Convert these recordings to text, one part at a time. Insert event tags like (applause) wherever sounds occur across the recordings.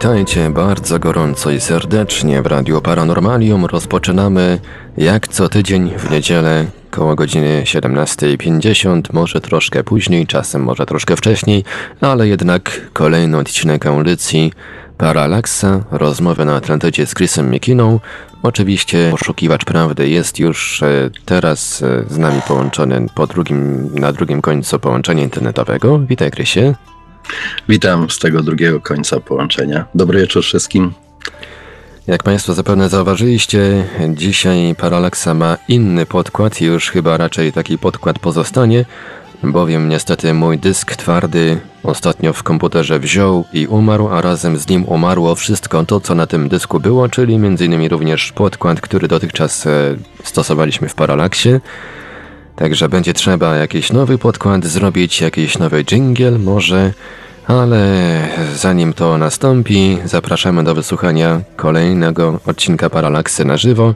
Witajcie bardzo gorąco i serdecznie w Radiu Paranormalium. Rozpoczynamy jak co tydzień w niedzielę koło godziny 17.50, może troszkę później, czasem może troszkę wcześniej, ale jednak kolejny odcinek audycji Paralaksa, rozmowy na Atlantycie z Chrisem Mikiną. Oczywiście poszukiwacz prawdy jest już e, teraz e, z nami połączony po drugim, na drugim końcu połączenia internetowego. Witaj Krysie. Witam z tego drugiego końca połączenia. Dobry wieczór wszystkim. Jak Państwo zapewne zauważyliście, dzisiaj Paralaksa ma inny podkład i już chyba raczej taki podkład pozostanie, bowiem niestety mój dysk twardy ostatnio w komputerze wziął i umarł, a razem z nim umarło wszystko to, co na tym dysku było, czyli m.in. również podkład, który dotychczas e, stosowaliśmy w Paralaksie. Także będzie trzeba jakiś nowy podkład zrobić, jakiś nowy jingle może, ale zanim to nastąpi, zapraszamy do wysłuchania kolejnego odcinka Paralaksy na żywo.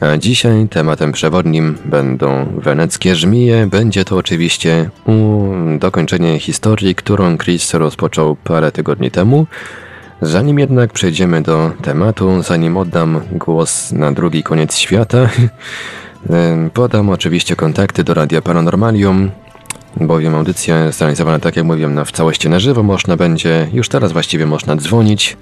A dzisiaj tematem przewodnim będą weneckie żmije. Będzie to oczywiście dokończenie historii, którą Chris rozpoczął parę tygodni temu. Zanim jednak przejdziemy do tematu, zanim oddam głos na drugi koniec świata, (laughs) podam oczywiście kontakty do Radia Paranormalium, bowiem audycja jest zrealizowana, tak jak mówiłem, w całości na żywo. Można będzie, już teraz właściwie można dzwonić.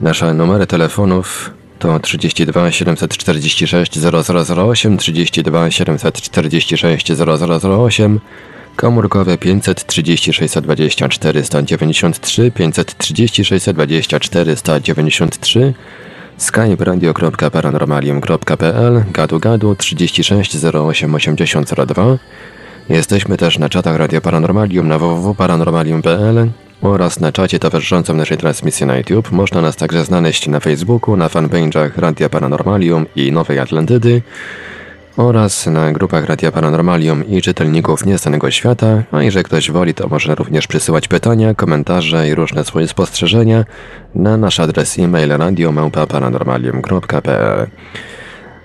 Nasze numery telefonów to 32 746 0008, 32 746 0008, komórkowe 536 624 193, 536 624 193, skype radio.paranormalium.pl, gadu gadu 36 08 80 02. Jesteśmy też na czatach Radio Paranormalium na www.paranormalium.pl oraz na czacie towarzyszącym naszej transmisji na YouTube. Można nas także znaleźć na Facebooku, na fanpage'ach Radia Paranormalium i Nowej Atlantydy oraz na grupach Radia Paranormalium i czytelników Nieznanego Świata, a jeżeli ktoś woli, to może również przysyłać pytania, komentarze i różne swoje spostrzeżenia na nasz adres e-mail radiomałpa.paranormalium.pl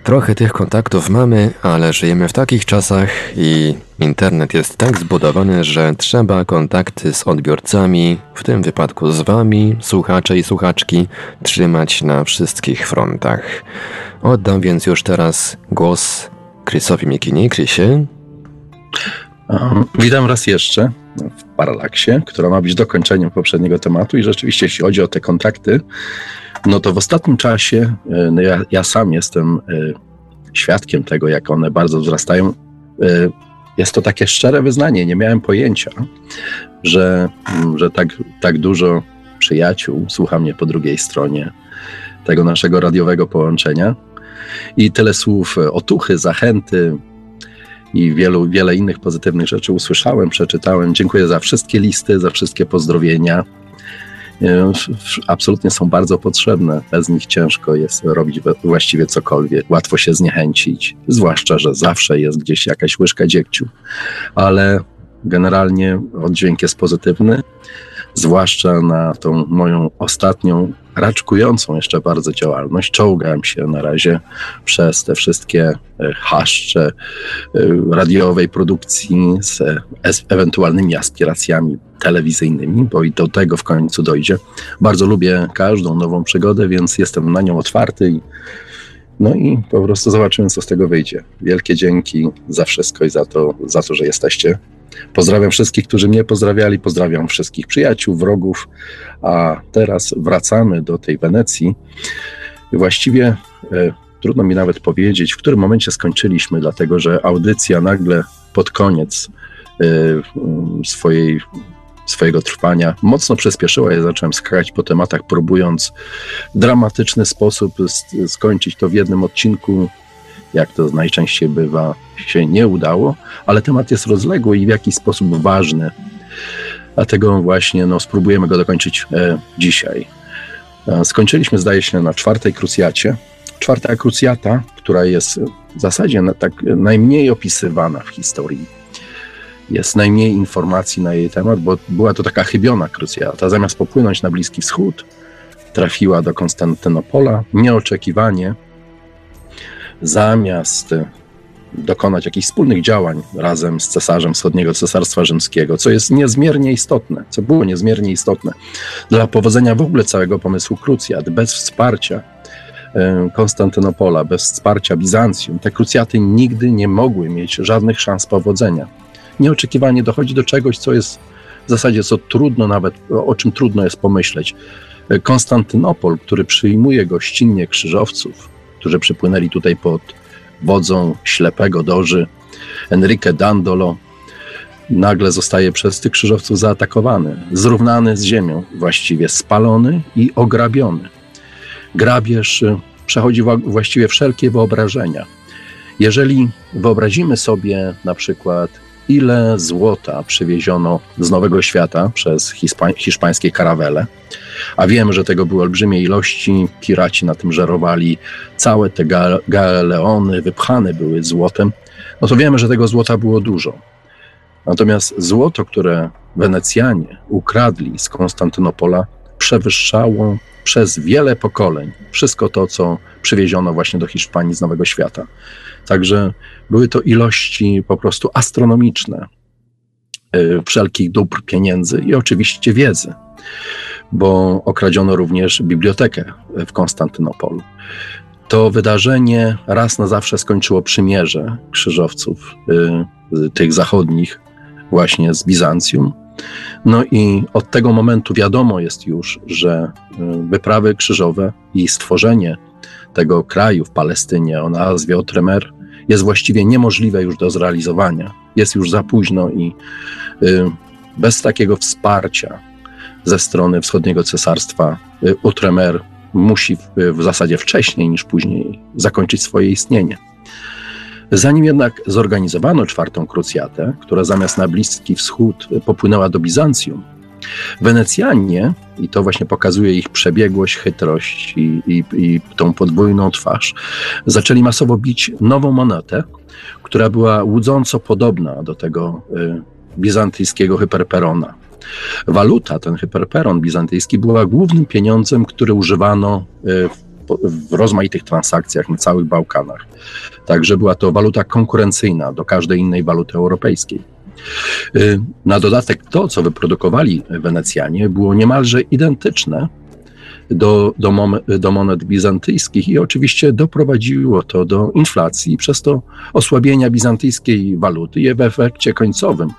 Trochę tych kontaktów mamy, ale żyjemy w takich czasach i internet jest tak zbudowany, że trzeba kontakty z odbiorcami, w tym wypadku z wami, słuchacze i słuchaczki, trzymać na wszystkich frontach. Oddam więc już teraz głos Chrisowi Mikinie. Chrisie? Witam raz jeszcze w Paralaksie, która ma być dokończeniem poprzedniego tematu i rzeczywiście jeśli chodzi o te kontakty, no to w ostatnim czasie e, no ja, ja sam jestem e, świadkiem tego, jak one bardzo wzrastają. E, jest to takie szczere wyznanie. Nie miałem pojęcia, że, mm, że tak, tak dużo przyjaciół słucha mnie po drugiej stronie tego naszego radiowego połączenia. I tyle słów otuchy, zachęty i wielu, wiele innych pozytywnych rzeczy usłyszałem, przeczytałem. Dziękuję za wszystkie listy, za wszystkie pozdrowienia absolutnie są bardzo potrzebne. Bez nich ciężko jest robić właściwie cokolwiek. Łatwo się zniechęcić, zwłaszcza, że zawsze jest gdzieś jakaś łyżka dziegciu. Ale generalnie oddźwięk jest pozytywny, zwłaszcza na tą moją ostatnią raczkującą jeszcze bardzo działalność. Czołgałem się na razie przez te wszystkie e, haszcze e, radiowej produkcji z ewentualnymi aspiracjami telewizyjnymi, bo i do tego w końcu dojdzie. Bardzo lubię każdą nową przygodę, więc jestem na nią otwarty no i po prostu zobaczymy, co z tego wyjdzie. Wielkie dzięki za wszystko i za to, za to że jesteście. Pozdrawiam wszystkich, którzy mnie pozdrawiali, pozdrawiam wszystkich przyjaciół, wrogów, a teraz wracamy do tej Wenecji. Właściwie e, trudno mi nawet powiedzieć, w którym momencie skończyliśmy, dlatego że audycja nagle pod koniec e, swojej swojego trwania mocno przyspieszyła. Ja zacząłem skakać po tematach, próbując w dramatyczny sposób skończyć to w jednym odcinku. Jak to najczęściej bywa, się nie udało, ale temat jest rozległy i w jakiś sposób ważny. Dlatego właśnie no, spróbujemy go dokończyć e, dzisiaj. E, skończyliśmy, zdaje się, na czwartej krucjacie. Czwarta krucjata, która jest w zasadzie na, tak najmniej opisywana w historii jest najmniej informacji na jej temat, bo była to taka chybiona krucjata. Zamiast popłynąć na Bliski Wschód, trafiła do Konstantynopola nieoczekiwanie. Zamiast dokonać jakichś wspólnych działań razem z cesarzem wschodniego Cesarstwa Rzymskiego, co jest niezmiernie istotne, co było niezmiernie istotne dla powodzenia w ogóle całego pomysłu krucjat. Bez wsparcia e, Konstantynopola, bez wsparcia Bizancjum, te krucjaty nigdy nie mogły mieć żadnych szans powodzenia. Nieoczekiwanie dochodzi do czegoś, co jest w zasadzie co trudno nawet, o czym trudno jest pomyśleć. Konstantynopol, który przyjmuje gościnnie krzyżowców, którzy przypłynęli tutaj pod wodzą ślepego doży Enrique Dandolo, nagle zostaje przez tych krzyżowców zaatakowany, zrównany z ziemią, właściwie spalony i ograbiony. Grabież y, przechodzi właściwie wszelkie wyobrażenia. Jeżeli wyobrazimy sobie na przykład, ile złota przywieziono z Nowego Świata przez hiszpań, hiszpańskie karawele, a wiemy, że tego były olbrzymie ilości, piraci na tym żerowali, całe te galeony wypchane były złotem, no to wiemy, że tego złota było dużo. Natomiast złoto, które Wenecjanie ukradli z Konstantynopola, przewyższało przez wiele pokoleń wszystko to, co przywieziono właśnie do Hiszpanii z Nowego Świata. Także były to ilości po prostu astronomiczne y, wszelkich dóbr, pieniędzy i oczywiście wiedzy bo okradziono również bibliotekę w Konstantynopolu. To wydarzenie raz na zawsze skończyło przymierze krzyżowców, y, tych zachodnich, właśnie z Bizancjum. No i od tego momentu wiadomo jest już, że y, wyprawy krzyżowe i stworzenie tego kraju w Palestynie o nazwie Otremer jest właściwie niemożliwe już do zrealizowania. Jest już za późno i y, bez takiego wsparcia ze strony wschodniego cesarstwa y, musi w zasadzie wcześniej niż później zakończyć swoje istnienie. Zanim jednak zorganizowano czwartą krucjatę, która zamiast na Bliski Wschód popłynęła do Bizancjum, Wenecjanie, i to właśnie pokazuje ich przebiegłość, chytrość i, i, i tą podwójną twarz, zaczęli masowo bić nową monetę, która była łudząco podobna do tego y, bizantyjskiego hyperperona. Waluta, ten hyperperon bizantyjski, była głównym pieniądzem, który używano w, w rozmaitych transakcjach na całych Bałkanach. Także była to waluta konkurencyjna do każdej innej waluty europejskiej. E, na dodatek to, co wyprodukowali Wenecjanie, było niemalże identyczne do, do, do monet bizantyjskich i oczywiście doprowadziło to do inflacji, przez to osłabienia bizantyjskiej waluty i w efekcie końcowym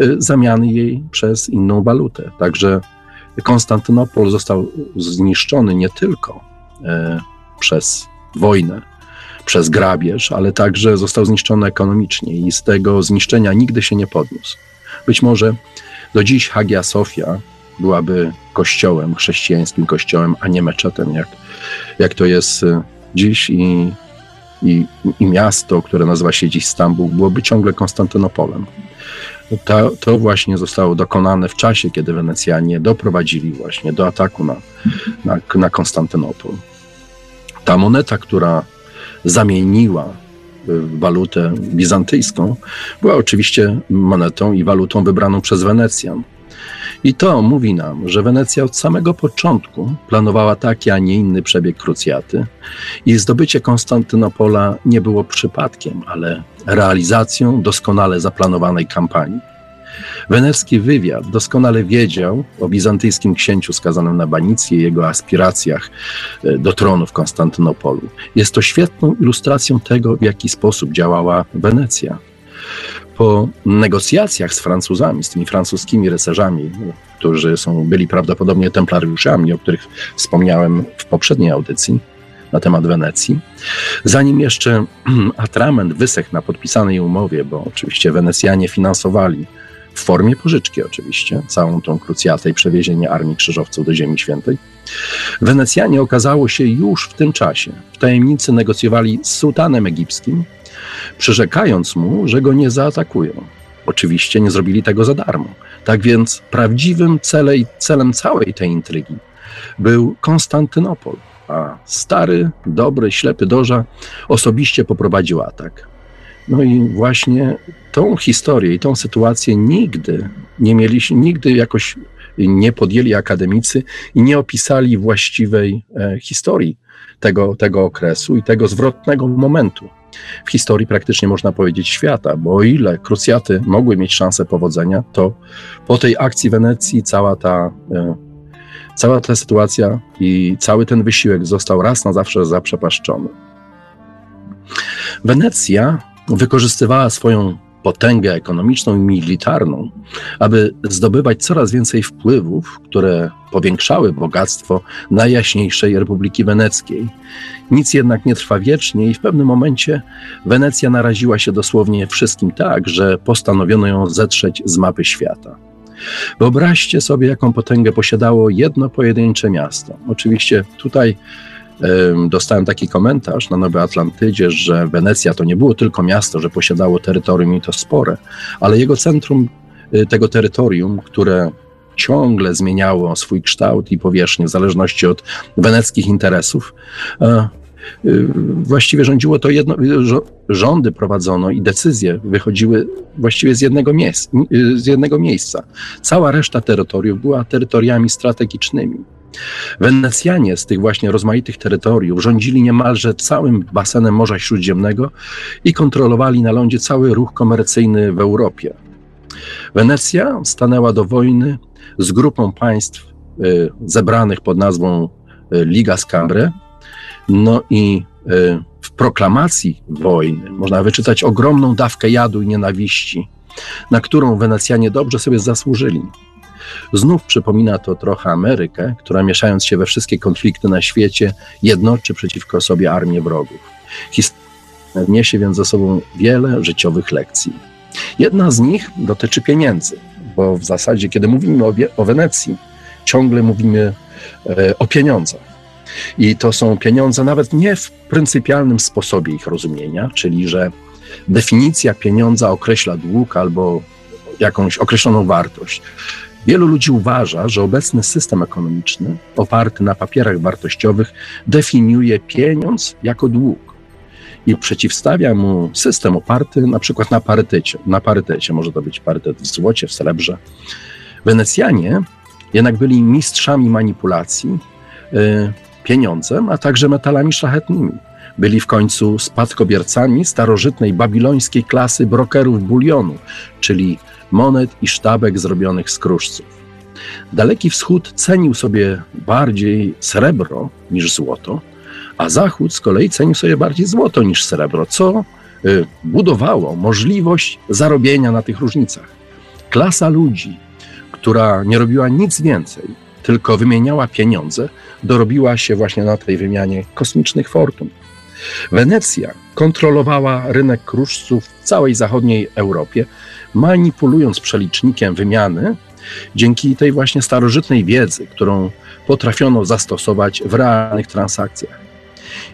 Y, zamiany jej przez inną walutę. Także Konstantynopol został zniszczony nie tylko y, przez wojnę, przez grabież, ale także został zniszczony ekonomicznie i z tego zniszczenia nigdy się nie podniósł. Być może do dziś Hagia Sofia byłaby kościołem, chrześcijańskim kościołem, a nie meczetem, jak, jak to jest y, dziś i, i, i miasto, które nazywa się dziś Stambuł, byłoby ciągle Konstantynopolem. To, to właśnie zostało dokonane w czasie, kiedy Wenecjanie doprowadzili właśnie do ataku na, na, na Konstantynopol. Ta moneta, która zamieniła y, walutę bizantyjską, była oczywiście monetą i walutą wybraną przez Wenecjan. I to mówi nam, że Wenecja od samego początku planowała taki, a nie inny przebieg krucjaty i zdobycie Konstantynopola nie było przypadkiem, ale realizacją doskonale zaplanowanej kampanii. Wenecki wywiad doskonale wiedział o bizantyjskim księciu skazanym na banicję i jego aspiracjach e, do tronu w Konstantynopolu. Jest to świetną ilustracją tego, w jaki sposób działała Wenecja. Po negocjacjach z Francuzami, z tymi francuskimi rycerzami, którzy są, byli prawdopodobnie templariuszami, o których wspomniałem w poprzedniej audycji, na temat Wenecji. Zanim jeszcze (clears throat) atrament wysechł na podpisanej umowie, bo oczywiście Wenecjanie finansowali w formie pożyczki oczywiście, całą tą krucjatę i przewiezienie Armii Krzyżowców do Ziemi Świętej. Wenecjanie okazało się już w tym czasie w tajemnicy negocjowali z sułtanem egipskim, przyrzekając mu, że go nie zaatakują. Oczywiście nie zrobili tego za darmo. Tak więc prawdziwym celem, celem całej tej intrygi był Konstantynopol, a stary, dobry, ślepy Doża osobiście poprowadził atak. No i właśnie tą historię i tą sytuację nigdy nie mieliśmy, nigdy jakoś nie podjęli akademicy i nie opisali właściwej e, historii tego, tego okresu i tego zwrotnego momentu w historii praktycznie można powiedzieć świata, bo o ile krucjaty mogły mieć szansę powodzenia, to po tej akcji Wenecji cała ta, e, cała ta sytuacja i cały ten wysiłek został raz na zawsze zaprzepaszczony. Wenecja wykorzystywała swoją potęgę ekonomiczną i militarną, aby zdobywać coraz więcej wpływów, które powiększały bogactwo Najjaśniejszej Republiki Weneckiej. Nic jednak nie trwa wiecznie i w pewnym momencie Wenecja naraziła się dosłownie wszystkim tak, że postanowiono ją zetrzeć z mapy świata. Wyobraźcie sobie, jaką potęgę posiadało jedno pojedyncze miasto. Oczywiście tutaj dostałem taki komentarz na Nowej Atlantydzie, że Wenecja to nie było tylko miasto, że posiadało terytorium i to spore, ale jego centrum y, tego terytorium, które ciągle zmieniało swój kształt i powierzchnię w zależności od weneckich interesów, e, y, właściwie rządziło to jedno, rządy prowadzono i decyzje wychodziły właściwie z jednego, miejsc, y, z jednego miejsca. Cała reszta terytoriów była terytoriami strategicznymi. Wenecjanie z tych właśnie rozmaitych terytoriów rządzili niemalże całym basenem Morza Śródziemnego i kontrolowali na lądzie cały ruch komercyjny w Europie. Wenecja stanęła do wojny z grupą państw y, zebranych pod nazwą y, Liga Scambre. No i y, w proklamacji wojny można wyczytać ogromną dawkę jadu i nienawiści, na którą Wenecjanie dobrze sobie zasłużyli. Znów przypomina to trochę Amerykę, która mieszając się we wszystkie konflikty na świecie, jednoczy przeciwko sobie armię wrogów. Historia niesie więc ze sobą wiele życiowych lekcji. Jedna z nich dotyczy pieniędzy, bo w zasadzie, kiedy mówimy o, o Wenecji, ciągle mówimy e, o pieniądzach. I to są pieniądze nawet nie w pryncypialnym sposobie ich rozumienia, czyli że definicja pieniądza określa dług albo jakąś określoną wartość. Wielu ludzi uważa, że obecny system ekonomiczny, oparty na papierach wartościowych, definiuje pieniądz jako dług i przeciwstawia mu system oparty na przykład na parytecie. Na parytecie może to być parytet w złocie, w srebrze. Wenecjanie jednak byli mistrzami manipulacji y, pieniądzem, a także metalami szlachetnymi. Byli w końcu spadkobiercami starożytnej babilońskiej klasy brokerów bulionu, czyli monet i sztabek zrobionych z kruszców. Daleki Wschód cenił sobie bardziej srebro niż złoto, a Zachód z kolei cenił sobie bardziej złoto niż srebro, co y, budowało możliwość zarobienia na tych różnicach. Klasa ludzi, która nie robiła nic więcej, tylko wymieniała pieniądze, dorobiła się właśnie na tej wymianie kosmicznych fortun. Wenecja kontrolowała rynek kruszców w całej zachodniej Europie, manipulując przelicznikiem wymiany dzięki tej właśnie starożytnej wiedzy, którą potrafiono zastosować w realnych transakcjach.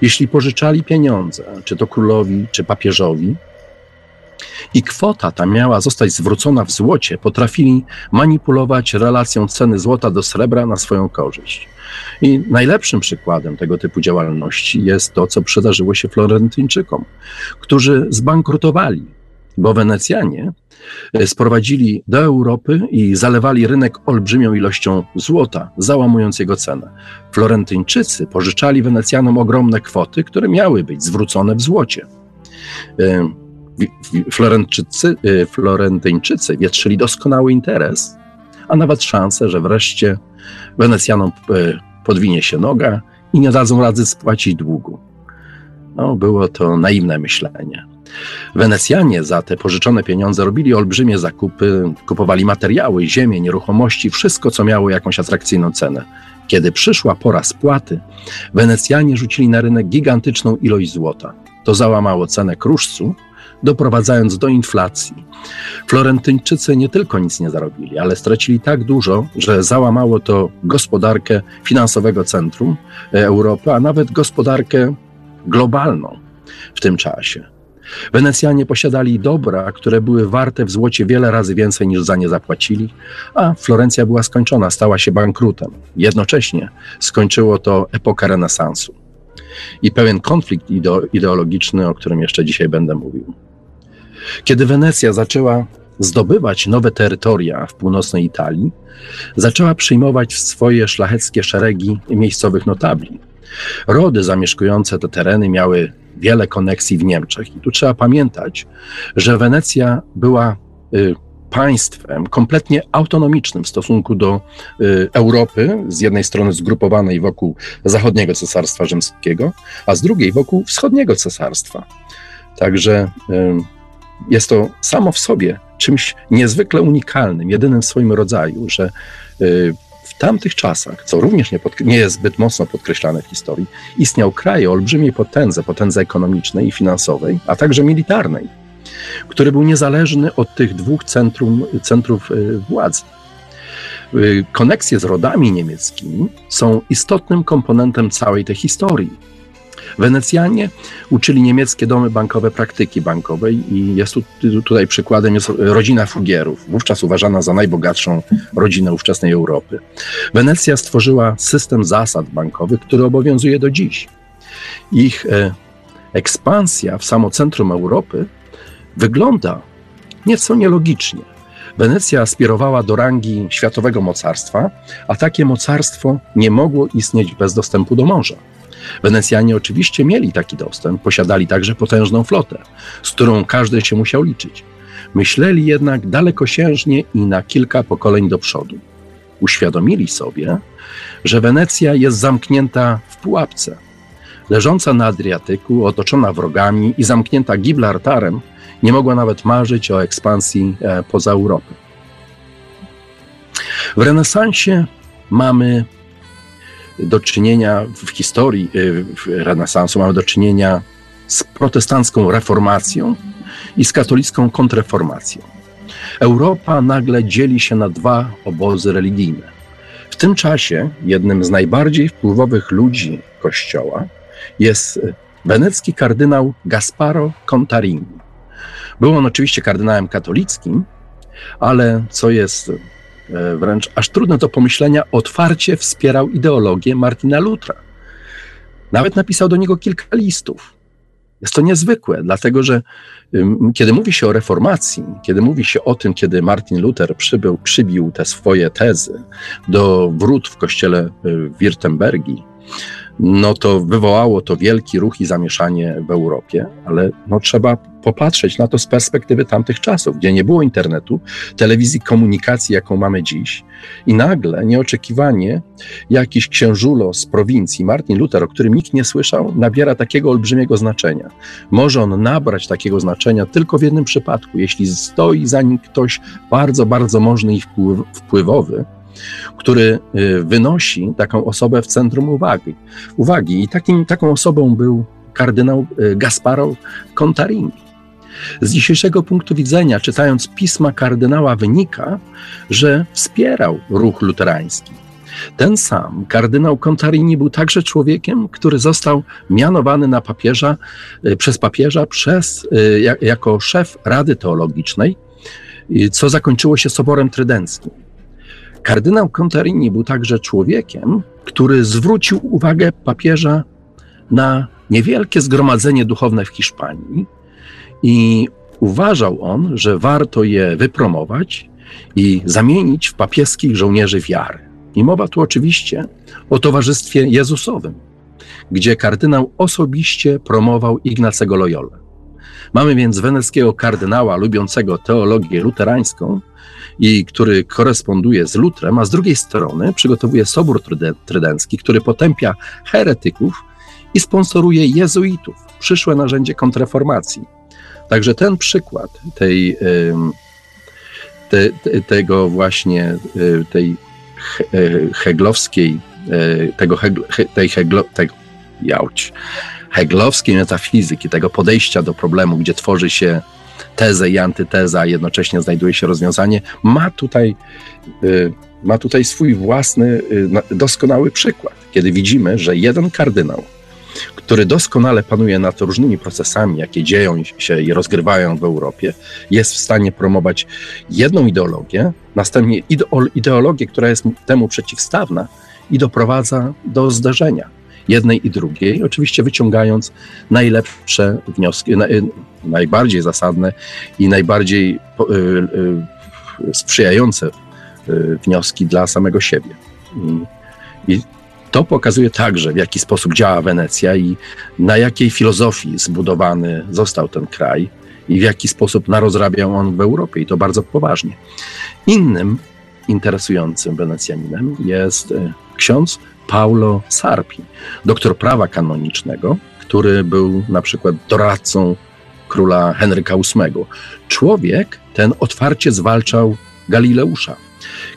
Jeśli pożyczali pieniądze, czy to królowi, czy papieżowi, i kwota ta miała zostać zwrócona w złocie, potrafili manipulować relacją ceny złota do srebra na swoją korzyść. I najlepszym przykładem tego typu działalności jest to, co przydarzyło się Florentyńczykom, którzy zbankrutowali, bo Wenecjanie e, sprowadzili do Europy i zalewali rynek olbrzymią ilością złota, załamując jego cenę. Florentyńczycy pożyczali Wenecjanom ogromne kwoty, które miały być zwrócone w złocie. Florentyńczycy, e, Florentyńczycy wietrzyli doskonały interes, a nawet szansę, że wreszcie Wenecjanom podwinie się noga i nie dadzą rady spłacić długu. No, było to naiwne myślenie. Wenecjanie za te pożyczone pieniądze robili olbrzymie zakupy, kupowali materiały, ziemię, nieruchomości, wszystko, co miało jakąś atrakcyjną cenę. Kiedy przyszła pora spłaty, Wenecjanie rzucili na rynek gigantyczną ilość złota. To załamało cenę kruszcu, doprowadzając do inflacji. Florentyńczycy nie tylko nic nie zarobili, ale stracili tak dużo, że załamało to gospodarkę finansowego centrum Europy, a nawet gospodarkę globalną w tym czasie. Wenecjanie posiadali dobra, które były warte w złocie wiele razy więcej niż za nie zapłacili, a Florencja była skończona, stała się bankrutem. Jednocześnie skończyło to epokę renesansu i pewien konflikt ideologiczny, o którym jeszcze dzisiaj będę mówił. Kiedy Wenecja zaczęła zdobywać nowe terytoria w północnej Italii, zaczęła przyjmować w swoje szlacheckie szeregi miejscowych notabli. Rody zamieszkujące te tereny miały wiele koneksji w Niemczech. I tu trzeba pamiętać, że Wenecja była y, państwem kompletnie autonomicznym w stosunku do y, Europy, z jednej strony zgrupowanej wokół zachodniego cesarstwa rzymskiego, a z drugiej wokół wschodniego cesarstwa. Także y, jest to samo w sobie czymś niezwykle unikalnym, jedynym w swoim rodzaju, że y, w tamtych czasach, co również nie, nie, jest zbyt mocno podkreślane w historii, istniał kraj o olbrzymiej potędze, potędze ekonomicznej i finansowej, a także militarnej, który był niezależny od tych dwóch centrum, centrów y, władzy. Y, koneksje z rodami niemieckimi są istotnym komponentem całej tej historii Wenecjanie uczyli niemieckie domy bankowe praktyki bankowej i jest tu, tutaj przykładem jest rodzina Fugierów, wówczas uważana za najbogatszą rodzinę ówczesnej Europy. Wenecja stworzyła system zasad bankowych, który obowiązuje do dziś. Ich e, ekspansja w samo centrum Europy wygląda nieco nielogicznie. Wenecja aspirowała do rangi światowego mocarstwa, a takie mocarstwo nie mogło istnieć bez dostępu do morza. Wenecjanie oczywiście mieli taki dostęp, posiadali także potężną flotę, z którą każdy się musiał liczyć. Myśleli jednak dalekosiężnie i na kilka pokoleń do przodu. Uświadomili sobie, że Wenecja jest zamknięta w pułapce. Leżąca na Adriatyku, otoczona wrogami i zamknięta Gibraltarem, nie mogła nawet marzyć o ekspansji e, poza Europę. W renesansie mamy do czynienia w historii y, renesansu, mamy do czynienia z protestancką reformacją i z katolicką kontreformacją. Europa nagle dzieli się na dwa obozy religijne. W tym czasie jednym z najbardziej wpływowych ludzi Kościoła jest wenecki kardynał Gasparo Contarini. Był on oczywiście kardynałem katolickim, ale co jest wręcz aż trudno do pomyślenia, otwarcie wspierał ideologię Martina Lutra. Nawet napisał do niego kilka listów. Jest to niezwykłe, dlatego że kiedy mówi się o reformacji, kiedy mówi się o tym, kiedy Martin Luther przybył, przybił te swoje tezy do wrót w kościele w Wirtembergi, no to wywołało to wielki ruch i zamieszanie w Europie, ale no trzeba popatrzeć na to z perspektywy tamtych czasów, gdzie nie było internetu, telewizji, komunikacji, jaką mamy dziś. I nagle, nieoczekiwanie, jakiś księżulo z prowincji, Martin Luther, o którym nikt nie słyszał, nabiera takiego olbrzymiego znaczenia. Może on nabrać takiego znaczenia tylko w jednym przypadku, jeśli stoi za nim ktoś bardzo, bardzo możny i wpływowy, który y, wynosi taką osobę w centrum uwagi. uwagi. I takim, taką osobą był kardynał y, Gasparo Contarini. Z dzisiejszego punktu widzenia, czytając pisma kardynała, wynika, że wspierał ruch luterański. Ten sam kardynał Contarini był także człowiekiem, który został mianowany na papieża, y, przez papieża przez, jako szef Rady Teologicznej, co zakończyło się Soborem Trydenckim. Kardynał Contarini był także człowiekiem, który zwrócił uwagę papieża na niewielkie zgromadzenie duchowne w Hiszpanii i uważał on, że warto je wypromować i zamienić w papieskich żołnierzy wiary. I mowa tu oczywiście o Towarzystwie Jezusowym, gdzie kardynał osobiście promował Ignacego Loyola. Mamy więc weneckiego kardynała lubiącego teologię luterańską, i który koresponduje z Lutrem, a z drugiej strony przygotowuje Sobór Trydencki, który potępia heretyków i sponsoruje jezuitów, przyszłe narzędzie kontrreformacji. Także ten przykład tej, te, tego właśnie, y, tej y, heglowskiej, y, tego, tej heglo, tego, jałć, heglowskiej metafizyki, tego podejścia do problemu, gdzie tworzy się tezę i antytezę, a jednocześnie znajduje się rozwiązanie, ma tutaj, y, ma tutaj swój własny, y, doskonały przykład, kiedy widzimy, że jeden kardynał, który doskonale panuje nad różnymi procesami, jakie dzieją się i rozgrywają w Europie, jest w stanie promować jedną ideologię, następnie ideologię, która jest temu przeciwstawna i doprowadza do zdarzenia jednej i drugiej, oczywiście wyciągając najlepsze wnioski, najbardziej zasadne i najbardziej y, y, sprzyjające y, wnioski dla samego siebie. I to pokazuje także, w jaki sposób działa Wenecja i na jakiej filozofii zbudowany został ten kraj i w jaki sposób narozrabiał on w Europie i to bardzo poważnie. Innym interesującym Wenecjaninem jest e, ksiądz Paulo Sarpi, doktor prawa kanonicznego, który był na przykład doradcą króla Henryka VIII. Człowiek ten otwarcie zwalczał Galileusza.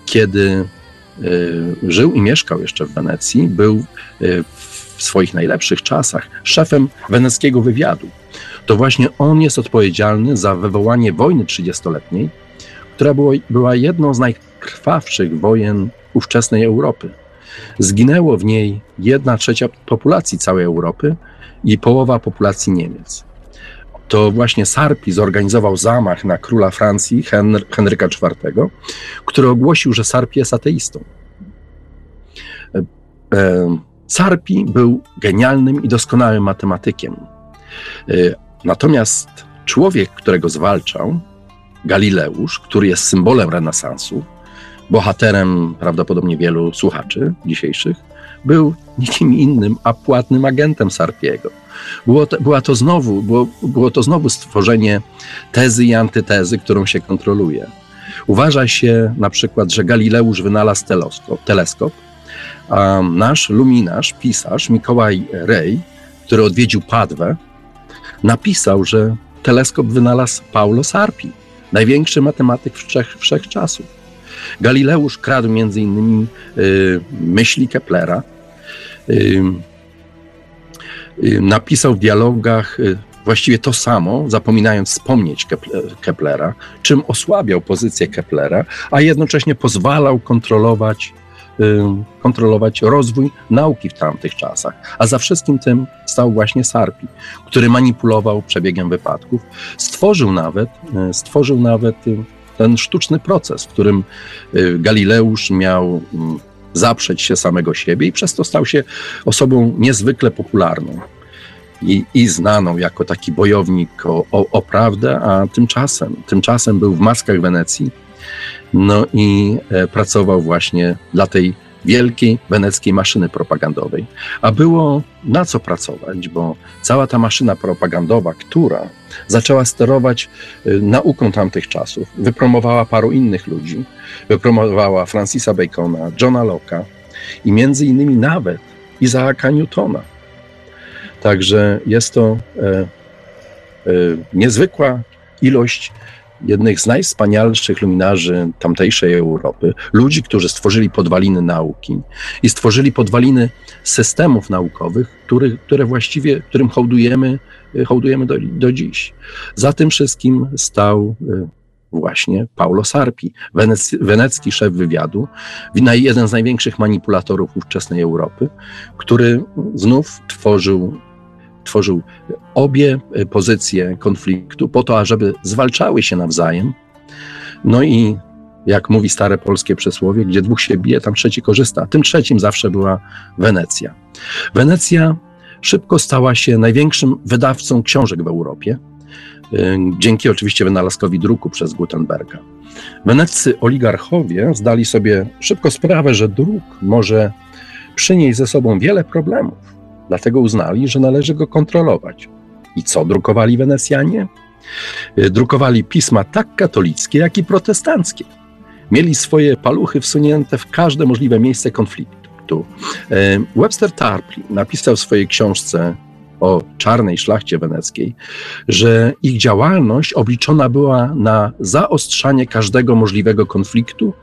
Kiedy y, żył i mieszkał jeszcze w Wenecji, był y, w swoich najlepszych czasach szefem weneckiego wywiadu. To właśnie on jest odpowiedzialny za wywołanie wojny trzydziestoletniej, która było, była jedną z najkrwawszych wojen ówczesnej Europy. Zginęło w niej jedna trzecia populacji całej Europy i połowa populacji Niemiec. To właśnie Sarpi zorganizował zamach na króla Francji Henry, Henryka IV, który ogłosił, że Sarpi jest ateistą. E, e, Sarpi był genialnym i doskonałym matematykiem. E, natomiast człowiek, którego zwalczał, Galileusz, który jest symbolem renesansu, bohaterem prawdopodobnie wielu słuchaczy dzisiejszych, był nikim innym, a płatnym agentem Sarpiego. Było to, była to znowu, było, było to znowu stworzenie tezy i antytezy, którą się kontroluje. Uważa się na przykład, że Galileusz wynalazł teleskop, teleskop a nasz luminarz, pisarz Mikołaj Rej, który odwiedził Padwę, napisał, że teleskop wynalazł Paulo Sarpi, największy matematyk wszech, wszechczasów. Galileusz kradł między innymi y, myśli Keplera, y, y, napisał w dialogach właściwie to samo, zapominając wspomnieć Keplera, czym osłabiał pozycję Keplera, a jednocześnie pozwalał kontrolować, kontrolować rozwój nauki w tamtych czasach. A za wszystkim tym stał właśnie Sarpi, który manipulował przebiegiem wypadków. Stworzył nawet, stworzył nawet ten sztuczny proces, w którym Galileusz miał mm, zaprzeć się samego siebie i przez to stał się osobą niezwykle popularną i, i znaną jako taki bojownik o, o, o prawdę, a tymczasem, tymczasem był w maskach Wenecji, no i e, pracował właśnie dla tej wielkiej weneckiej maszyny propagandowej. A było na co pracować, bo cała ta maszyna propagandowa, która zaczęła sterować y, nauką tamtych czasów, wypromowała paru innych ludzi, wypromowała Francisa Bacona, Johna Locke'a i między innymi nawet Izaaka Newtona. Także jest to e, e, niezwykła ilość jednych z najwspanialszych luminarzy tamtejszej Europy, ludzi, którzy stworzyli podwaliny nauki i stworzyli podwaliny systemów naukowych, który, które właściwie, którym hołdujemy, hołdujemy do, do dziś. Za tym wszystkim stał y, właśnie Paulo Sarpi, wenec, wenecki szef wywiadu, jeden z największych manipulatorów ówczesnej Europy, który znów tworzył tworzył obie e, pozycje konfliktu po to, ażeby zwalczały się nawzajem. No i jak mówi stare polskie przysłowie, gdzie dwóch się bije, tam trzeci korzysta. Tym trzecim zawsze była Wenecja. Wenecja szybko stała się największym wydawcą książek w Europie, e, dzięki oczywiście wynalazkowi druku przez Gutenberga. Weneccy oligarchowie zdali sobie szybko sprawę, że druk może przynieść ze sobą wiele problemów. Dlatego uznali, że należy go kontrolować. I co drukowali Wenecjanie? Y, drukowali pisma tak katolickie, jak i protestanckie. Mieli swoje paluchy wsunięte w każde możliwe miejsce konfliktu. Y, Webster Tarpley napisał w swojej książce o czarnej szlachcie weneckiej, że ich działalność obliczona była na zaostrzanie każdego możliwego konfliktu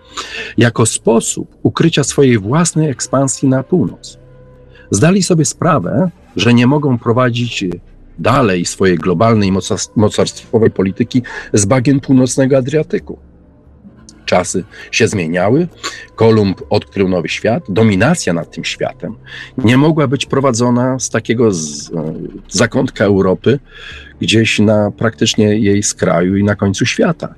jako sposób ukrycia swojej własnej ekspansji na północ zdali sobie sprawę, że nie mogą prowadzić dalej swojej globalnej mocarstwowej polityki z bagien północnego Adriatyku. Czasy się zmieniały, Kolumb odkrył nowy świat, dominacja nad tym światem nie mogła być prowadzona z takiego z, zakątka Europy, gdzieś na praktycznie jej skraju i na końcu świata.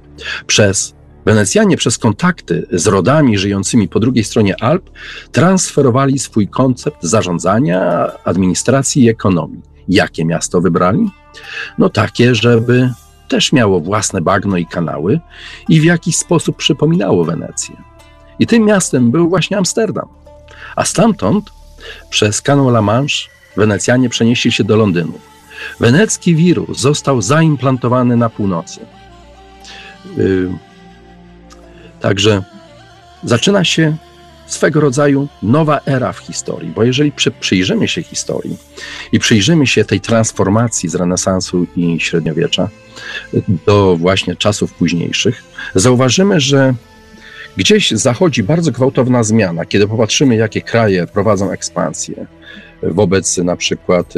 Przez Wenecjanie przez kontakty z rodami żyjącymi po drugiej stronie Alp transferowali swój koncept zarządzania, administracji i ekonomii. Jakie miasto wybrali? No takie, żeby też miało własne bagno i kanały i w jakiś sposób przypominało Wenecję. I tym miastem był właśnie Amsterdam. A stamtąd Przez kanał La Manche Wenecjanie przenieśli się do Londynu. Wenecki wirus został zaimplantowany na północy. Yy, także zaczyna się swego rodzaju nowa era w historii, bo jeżeli przy, przyjrzymy się historii i przyjrzymy się tej transformacji z renesansu i średniowiecza do właśnie czasów późniejszych, zauważymy, że gdzieś zachodzi bardzo gwałtowna zmiana, kiedy popatrzymy, jakie kraje prowadzą ekspansję wobec na przykład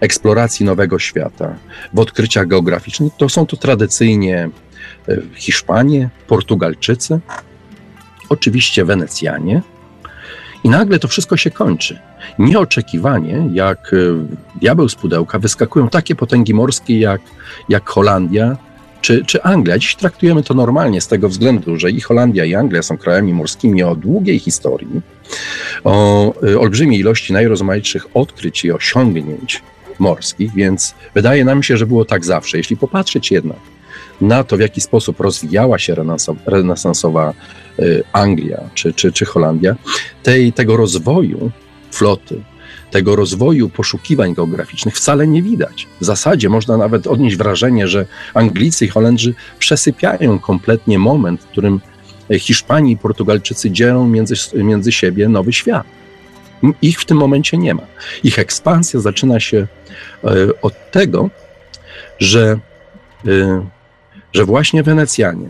eksploracji nowego świata, w odkryciach geograficznych, to są to tradycyjnie Hiszpanie, Portugalczycy, oczywiście Wenecjanie. I nagle to wszystko się kończy. Nieoczekiwanie, jak e, diabeł z pudełka, wyskakują takie potęgi morskie jak, jak Holandia czy, czy Anglia. Dziś traktujemy to normalnie z tego względu, że i Holandia, i Anglia są krajami morskimi o długiej historii, o e, olbrzymiej ilości najrozmaitszych odkryć i osiągnięć morskich, więc wydaje nam się, że było tak zawsze. Jeśli popatrzeć jednak na to, w jaki sposób rozwijała się renesansowa y, Anglia czy, czy, czy Holandia, tej, tego rozwoju floty, tego rozwoju poszukiwań geograficznych wcale nie widać. W zasadzie można nawet odnieść wrażenie, że Anglicy i Holendrzy przesypiają kompletnie moment, w którym Hiszpanii i Portugalczycy dzielą między, między siebie nowy świat. Ich w tym momencie nie ma. Ich ekspansja zaczyna się e, od tego, że, e, że właśnie Wenecjanie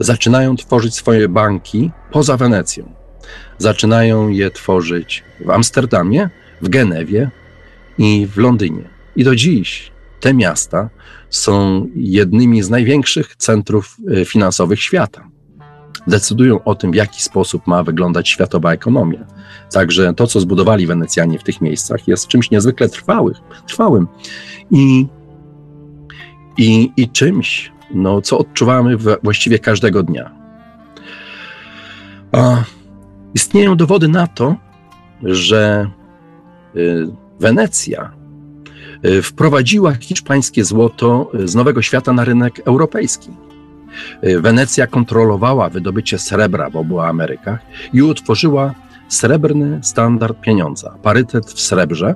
zaczynają tworzyć swoje banki poza Wenecją. Zaczynają je tworzyć w Amsterdamie, w Genewie i w Londynie. I do dziś te miasta są jednymi z największych centrów e, finansowych świata decydują o tym, w jaki sposób ma wyglądać światowa ekonomia. Także to, co zbudowali Wenecjanie w tych miejscach, jest czymś niezwykle trwałych, trwałym i, i, i czymś, no, co odczuwamy właściwie każdego dnia. A istnieją dowody na to, że y, Wenecja y, wprowadziła hiszpańskie złoto z Nowego Świata na rynek europejski. Y, Wenecja kontrolowała wydobycie srebra w obu Amerykach i utworzyła srebrny standard pieniądza, parytet w srebrze,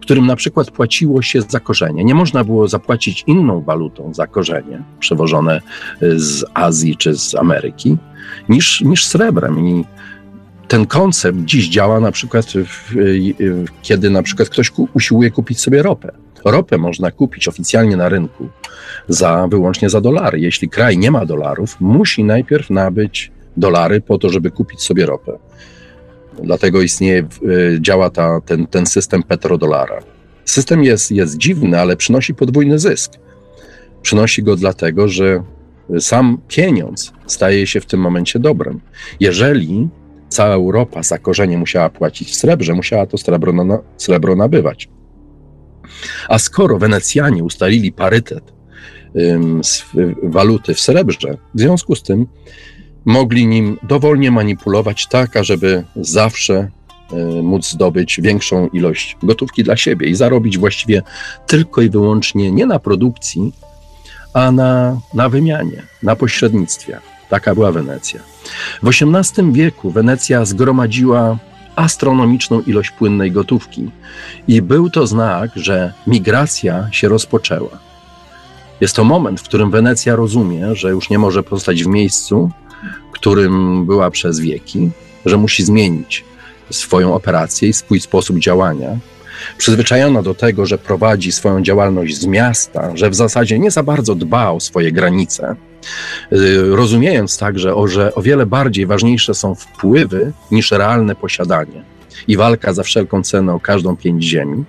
którym na przykład płaciło się za korzenie. Nie można było zapłacić inną walutą za korzenie przewożone y, z Azji czy z Ameryki niż, niż srebrem. I ten koncept dziś działa na przykład, w, kiedy na przykład ktoś usiłuje kupić sobie ropę. Ropę można kupić oficjalnie na rynku za, wyłącznie za dolary. Jeśli kraj nie ma dolarów, musi najpierw nabyć dolary po to, żeby kupić sobie ropę. Dlatego istnieje, y, działa ta, ten, ten system petrodolara. System jest, jest dziwny, ale przynosi podwójny zysk. Przynosi go dlatego, że sam pieniądz staje się w tym momencie dobrem. Jeżeli cała Europa za korzenie musiała płacić w srebrze, musiała to srebro, na, srebro nabywać. A skoro Wenecjanie ustalili parytet waluty w srebrze, w związku z tym mogli nim dowolnie manipulować tak, ażeby zawsze e, móc zdobyć większą ilość gotówki dla siebie i zarobić właściwie tylko i wyłącznie nie na produkcji, a na, na wymianie, na pośrednictwie. Taka była Wenecja. W XVIII wieku Wenecja zgromadziła astronomiczną ilość płynnej gotówki i był to znak, że migracja się rozpoczęła. Jest to moment, w którym Wenecja rozumie, że już nie może pozostać w miejscu, którym była przez wieki, że musi zmienić swoją operację i swój sposób działania. Przyzwyczajona do tego, że prowadzi swoją działalność z miasta, że w zasadzie nie za bardzo dba o swoje granice, y, rozumiejąc także, że o wiele bardziej ważniejsze są wpływy niż realne posiadanie i walka za wszelką cenę o każdą pięć ziemi,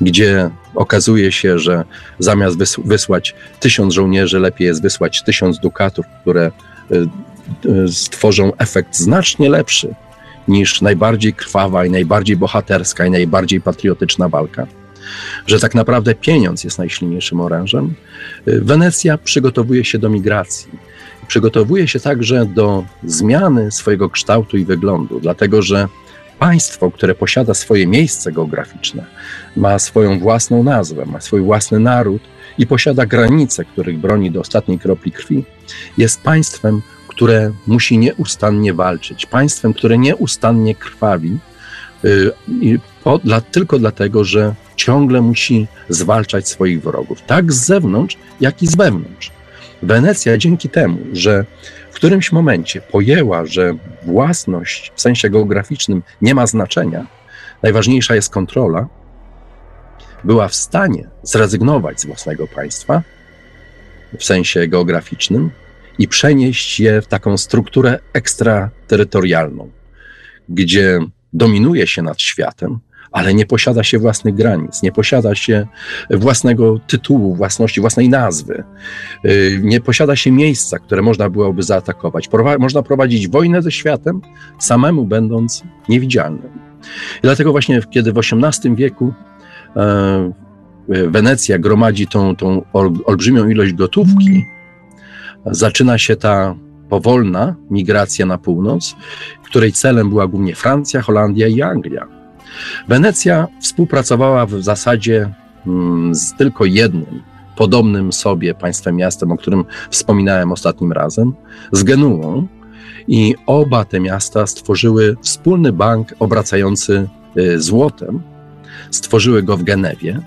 gdzie okazuje się, że zamiast wysłać tysiąc żołnierzy, lepiej jest wysłać tysiąc dukatów, które stworzą efekt znacznie lepszy niż najbardziej krwawa i najbardziej bohaterska i najbardziej patriotyczna walka. Że tak naprawdę pieniądz jest najsilniejszym orężem. Y, Wenecja przygotowuje się do migracji. Przygotowuje się także do zmiany swojego kształtu i wyglądu, dlatego że państwo, które posiada swoje miejsce geograficzne, ma swoją własną nazwę, ma swój własny naród i posiada granice, których broni do ostatniej kropli krwi, jest państwem, które musi nieustannie walczyć, państwem, które nieustannie krwawi, po, dla, tylko dlatego, że ciągle musi zwalczać swoich wrogów, tak z zewnątrz, jak i z wewnątrz. Wenecja dzięki temu, że w którymś momencie pojęła, że własność w sensie geograficznym nie ma znaczenia, najważniejsza jest kontrola, była w stanie zrezygnować z własnego państwa w sensie geograficznym i przenieść je w taką strukturę ekstraterytorialną, gdzie dominuje się nad światem, ale nie posiada się własnych granic, nie posiada się własnego tytułu, własności, własnej nazwy, y, nie posiada się miejsca, które można byłoby zaatakować. można prowadzić wojnę ze światem, samemu będąc niewidzialnym. I dlatego właśnie, kiedy w XVIII wieku Wenecja gromadzi tą, tą olbrzymią ilość gotówki, zaczyna się ta powolna migracja na północ, której celem była głównie Francja, Holandia i Anglia. Wenecja współpracowała w zasadzie mm, z tylko jednym podobnym sobie państwem miastem, o którym wspominałem ostatnim razem, z Genuą. I oba te miasta stworzyły wspólny bank obracający y, złotem. Stworzyły go w Genewie.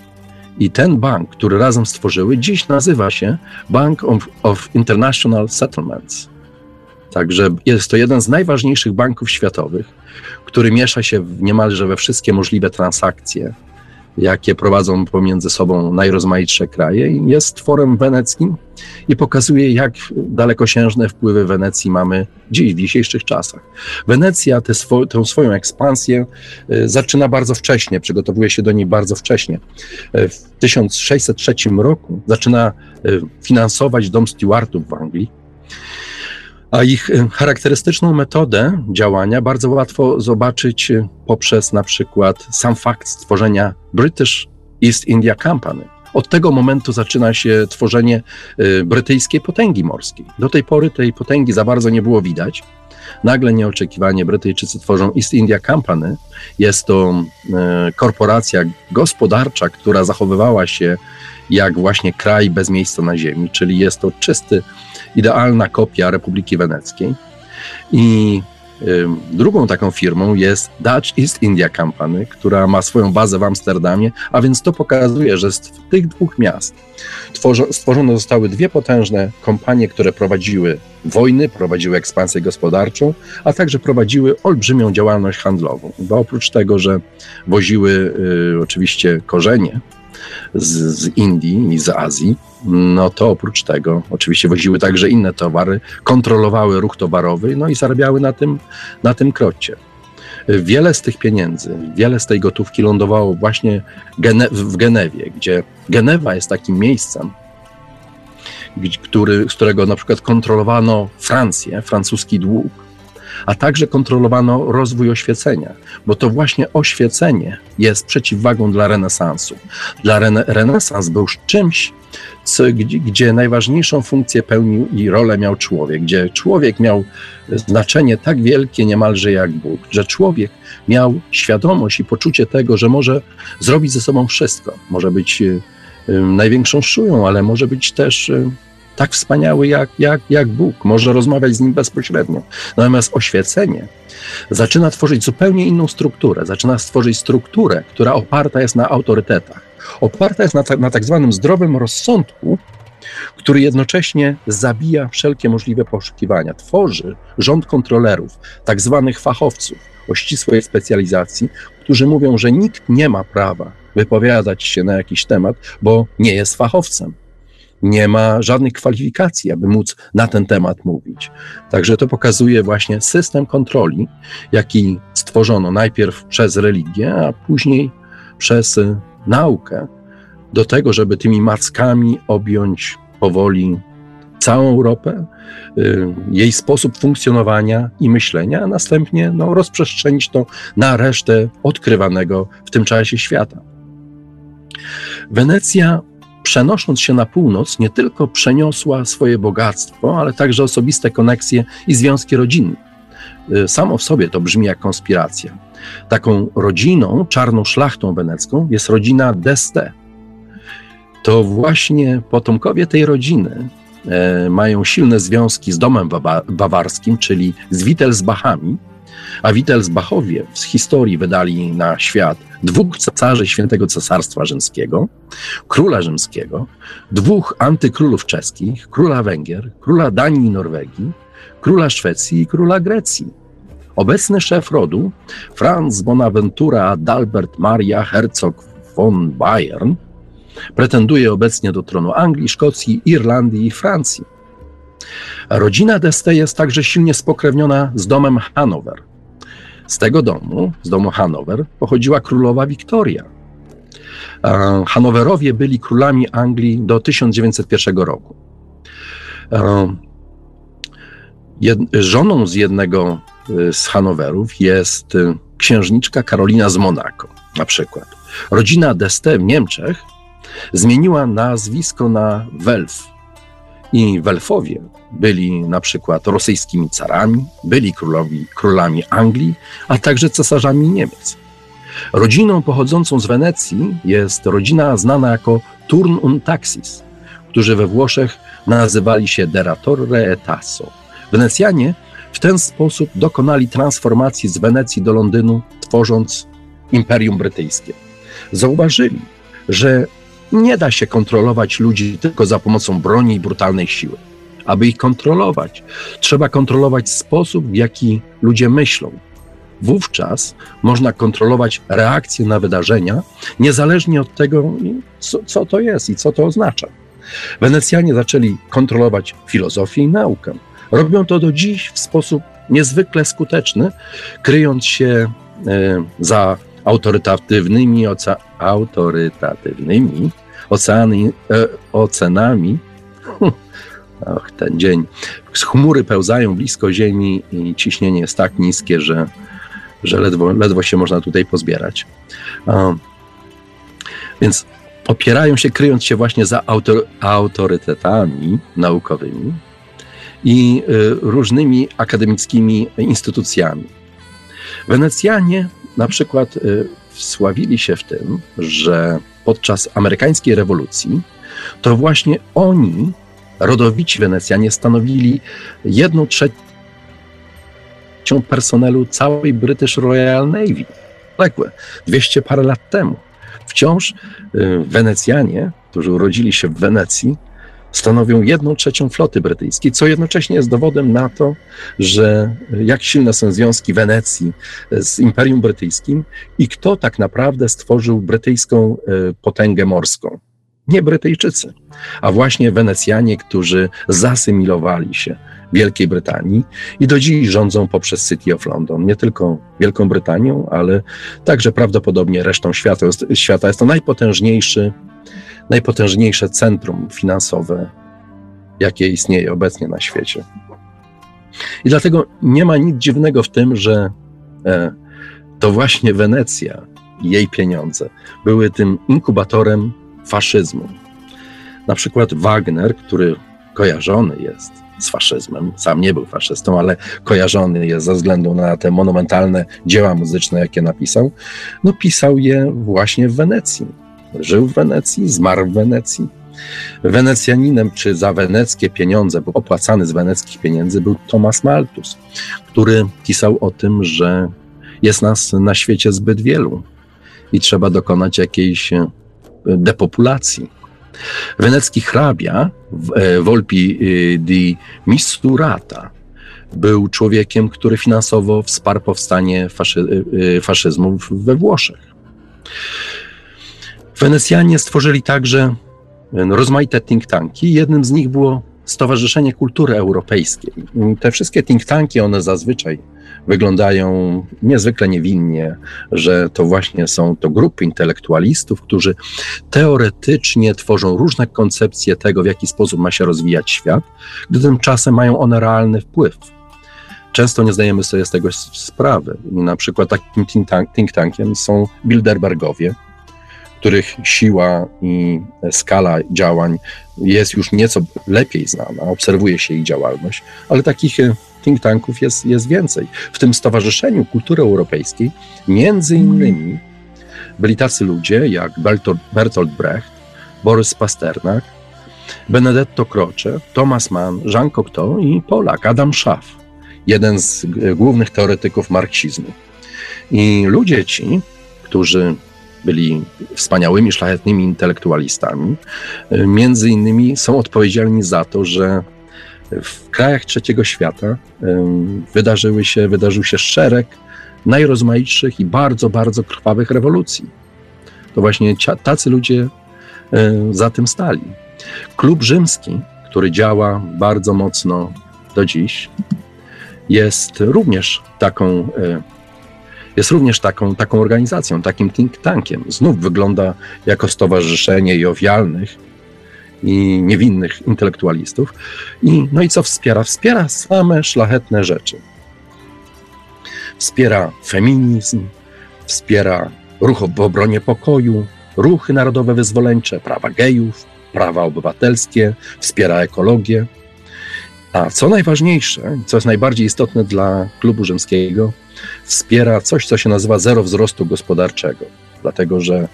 I ten bank, który razem stworzyły, dziś nazywa się Bank of, of International Settlements. Także jest to jeden z najważniejszych banków światowych, który miesza się w niemalże we wszystkie możliwe transakcje, jakie prowadzą pomiędzy sobą najrozmaitsze kraje. Jest tworem weneckim i pokazuje, jak dalekosiężne wpływy Wenecji mamy dziś, w dzisiejszych czasach. Wenecja tę, swo tę swoją ekspansję y, zaczyna bardzo wcześnie, przygotowuje się do niej bardzo wcześnie. Y, w 1603 roku zaczyna y, finansować dom Stuartów w Anglii a ich y, charakterystyczną metodę działania bardzo łatwo zobaczyć y, poprzez na przykład sam fakt stworzenia British East India Company. Od tego momentu zaczyna się tworzenie y, brytyjskiej potęgi morskiej. Do tej pory tej potęgi za bardzo nie było widać. Nagle nieoczekiwanie Brytyjczycy tworzą East India Company. Jest to korporacja gospodarcza, która zachowywała się jak właśnie kraj bez miejsca na ziemi, czyli jest to czysty, idealna kopia Republiki Weneckiej. I Drugą taką firmą jest Dutch East India Company, która ma swoją bazę w Amsterdamie, a więc to pokazuje, że z tych dwóch miast stworzone zostały dwie potężne kompanie, które prowadziły wojny, prowadziły ekspansję gospodarczą, a także prowadziły olbrzymią działalność handlową. Bo oprócz tego, że woziły y, oczywiście korzenie, z, z Indii i z Azji, no to oprócz tego oczywiście woziły także inne towary, kontrolowały ruch towarowy, no i zarabiały na tym, na tym krocie. Wiele z tych pieniędzy, wiele z tej gotówki lądowało właśnie Gene w Genewie, gdzie Genewa jest takim miejscem, który, z którego na przykład kontrolowano Francję, francuski dług, a także kontrolowano rozwój oświecenia, bo to właśnie oświecenie jest przeciwwagą dla renesansu. Dla rene renesans był czymś, co, gdzie, najważniejszą funkcję pełnił i rolę miał człowiek, gdzie człowiek miał znaczenie tak wielkie niemalże jak Bóg, że człowiek miał świadomość i poczucie tego, że może zrobić ze sobą wszystko. Może być y, y, największą szują, ale może być też y, tak wspaniały jak, jak, jak Bóg, może rozmawiać z nim bezpośrednio. Natomiast oświecenie zaczyna tworzyć zupełnie inną strukturę, zaczyna stworzyć strukturę, która oparta jest na autorytetach, oparta jest na, ta, na tak zwanym zdrowym rozsądku, który jednocześnie zabija wszelkie możliwe poszukiwania. Tworzy rząd kontrolerów, tak zwanych fachowców o ścisłej specjalizacji, którzy mówią, że nikt nie ma prawa wypowiadać się na jakiś temat, bo nie jest fachowcem nie ma żadnych kwalifikacji, aby móc na ten temat mówić. Także to pokazuje właśnie system kontroli, jaki stworzono najpierw przez religię, a później przez naukę, do tego, żeby tymi mackami objąć powoli całą Europę, y, jej sposób funkcjonowania i myślenia, a następnie no, rozprzestrzenić to na resztę odkrywanego w tym czasie świata. Wenecja przenosząc się na północ, nie tylko przeniosła swoje bogactwo, ale także osobiste koneksje i związki rodzinne. Y, samo w sobie to brzmi jak konspiracja. Taką rodziną, czarną szlachtą wenecką jest rodzina d'Este. To właśnie potomkowie tej rodziny e, mają silne związki z domem bawarskim, czyli z Wittelsbachami, A Wittelsbachowie z historii wydali na świat dwóch cesarzy Świętego Cesarstwa Rzymskiego, króla rzymskiego, dwóch antykrólów czeskich, króla Węgier, króla Danii i Norwegii, króla Szwecji i króla Grecji. Obecny szef rodu, Franz Bonaventura Adalbert Maria Herzog von Bayern, pretenduje obecnie do tronu Anglii, Szkocji, Irlandii i Francji. Rodzina d'Este jest także silnie spokrewniona z domem Hanower. Z tego domu, z domu Hanower, pochodziła królowa Wiktoria. Hanowerowie byli królami Anglii do 1901 roku. żoną z jednego y, z Hanowerów jest y, księżniczka Karolina z Monako, na przykład. Rodzina d'Este w Niemczech zmieniła nazwisko na Welf. I Welfowie byli na przykład rosyjskimi carami, byli królowi, królami Anglii, a także cesarzami Niemiec. Rodziną pochodzącą z Wenecji jest rodzina znana jako Turn und Taxis, którzy we Włoszech nazywali się Deratorre e Tasso. Wenecjanie w ten sposób dokonali transformacji z Wenecji do Londynu, tworząc Imperium Brytyjskie. Zauważyli, że nie da się kontrolować ludzi tylko za pomocą broni i brutalnej siły. Aby ich kontrolować, trzeba kontrolować sposób, w jaki ludzie myślą. Wówczas można kontrolować reakcje na wydarzenia, niezależnie od tego, co, co to jest i co to oznacza. Wenecjanie zaczęli kontrolować filozofię i naukę. Robią to do dziś w sposób niezwykle skuteczny, kryjąc się e, za autorytatywnymi, oca, autorytatywnymi oceany, e, ocenami. (laughs) Och, ten dzień. Chmury pełzają blisko Ziemi i ciśnienie jest tak niskie, że, że ledwo, ledwo się można tutaj pozbierać. więc opierają się, kryjąc się właśnie za autor, autorytetami naukowymi i y, różnymi akademickimi instytucjami. Wenecjanie na przykład y, wsławili się w tym, że podczas amerykańskiej rewolucji to właśnie oni, rodowici Wenecjanie, stanowili jedną trzecią personelu całej British Royal Navy. Ległe, 200 parę lat temu. Wciąż y, Wenecjanie, którzy urodzili się w Wenecji, stanowią jedną trzecią floty brytyjskiej, co jednocześnie jest dowodem na to, że jak silne są związki Wenecji z Imperium Brytyjskim i kto tak naprawdę stworzył brytyjską potęgę morską. Nie Brytyjczycy, a właśnie Wenecjanie, którzy zasymilowali się Wielkiej Brytanii i do dziś rządzą poprzez City of London. Nie tylko Wielką Brytanią, ale także prawdopodobnie resztą świata. świata. Jest to najpotężniejszy najpotężniejsze centrum finansowe, jakie istnieje obecnie na świecie. I dlatego nie ma nic dziwnego w tym, że e, to właśnie Wenecja i jej pieniądze były tym inkubatorem faszyzmu. Na przykład Wagner, który kojarzony jest z faszyzmem, sam nie był faszystą, ale kojarzony jest ze względu na te monumentalne dzieła muzyczne, jakie napisał, no pisał je właśnie w Wenecji Żył w Wenecji, zmarł w Wenecji. Wenecjaninem, czy za weneckie pieniądze, bo opłacany z weneckich pieniędzy był Thomas Malthus, który pisał o tym, że jest nas na świecie zbyt wielu i trzeba dokonać jakiejś depopulacji. Wenecki hrabia e, Volpi e, di Misurata był człowiekiem, który finansowo wsparł powstanie faszy, faszyzmu we Włoszech. Wenecjanie stworzyli także no, rozmaite think tanki. Jednym z nich było Stowarzyszenie Kultury Europejskiej. Te wszystkie think tanki, one zazwyczaj wyglądają niezwykle niewinnie, że to właśnie są to grupy intelektualistów, którzy teoretycznie tworzą różne koncepcje tego, w jaki sposób ma się rozwijać świat, gdy tymczasem mają one realny wpływ. Często nie zdajemy sobie z tego sprawy. Na przykład takim think, tank, think tankiem są Bilderbergowie, których siła i skala działań jest już nieco lepiej znana, obserwuje się ich działalność, ale takich e, think tanków jest, jest więcej. W tym Stowarzyszeniu Kultury Europejskiej między innymi byli tacy ludzie jak Bertolt Brecht, Borys Pasternak, Benedetto Croce, Thomas Mann, Jean Cocteau i Polak Adam Schaff. jeden z głównych teoretyków marksizmu. I ludzie ci, którzy byli wspaniałymi, szlachetnymi intelektualistami, między innymi są odpowiedzialni za to, że w krajach trzeciego świata wydarzyły się, wydarzył się szereg najrozmaitszych i bardzo, bardzo krwawych rewolucji. To właśnie tacy ludzie za tym stali. Klub rzymski, który działa bardzo mocno do dziś, jest również taką, jest również taką, taką organizacją, takim think tankiem. Znów wygląda jako stowarzyszenie jowialnych i niewinnych intelektualistów. I, no i co wspiera? Wspiera same szlachetne rzeczy. Wspiera feminizm, wspiera ruch w obronie pokoju, ruchy narodowe wyzwoleńcze, prawa gejów, prawa obywatelskie, wspiera ekologię. A co najważniejsze, co jest najbardziej istotne dla klubu rzymskiego, wspiera coś, co się nazywa zero wzrostu gospodarczego. Dlatego, że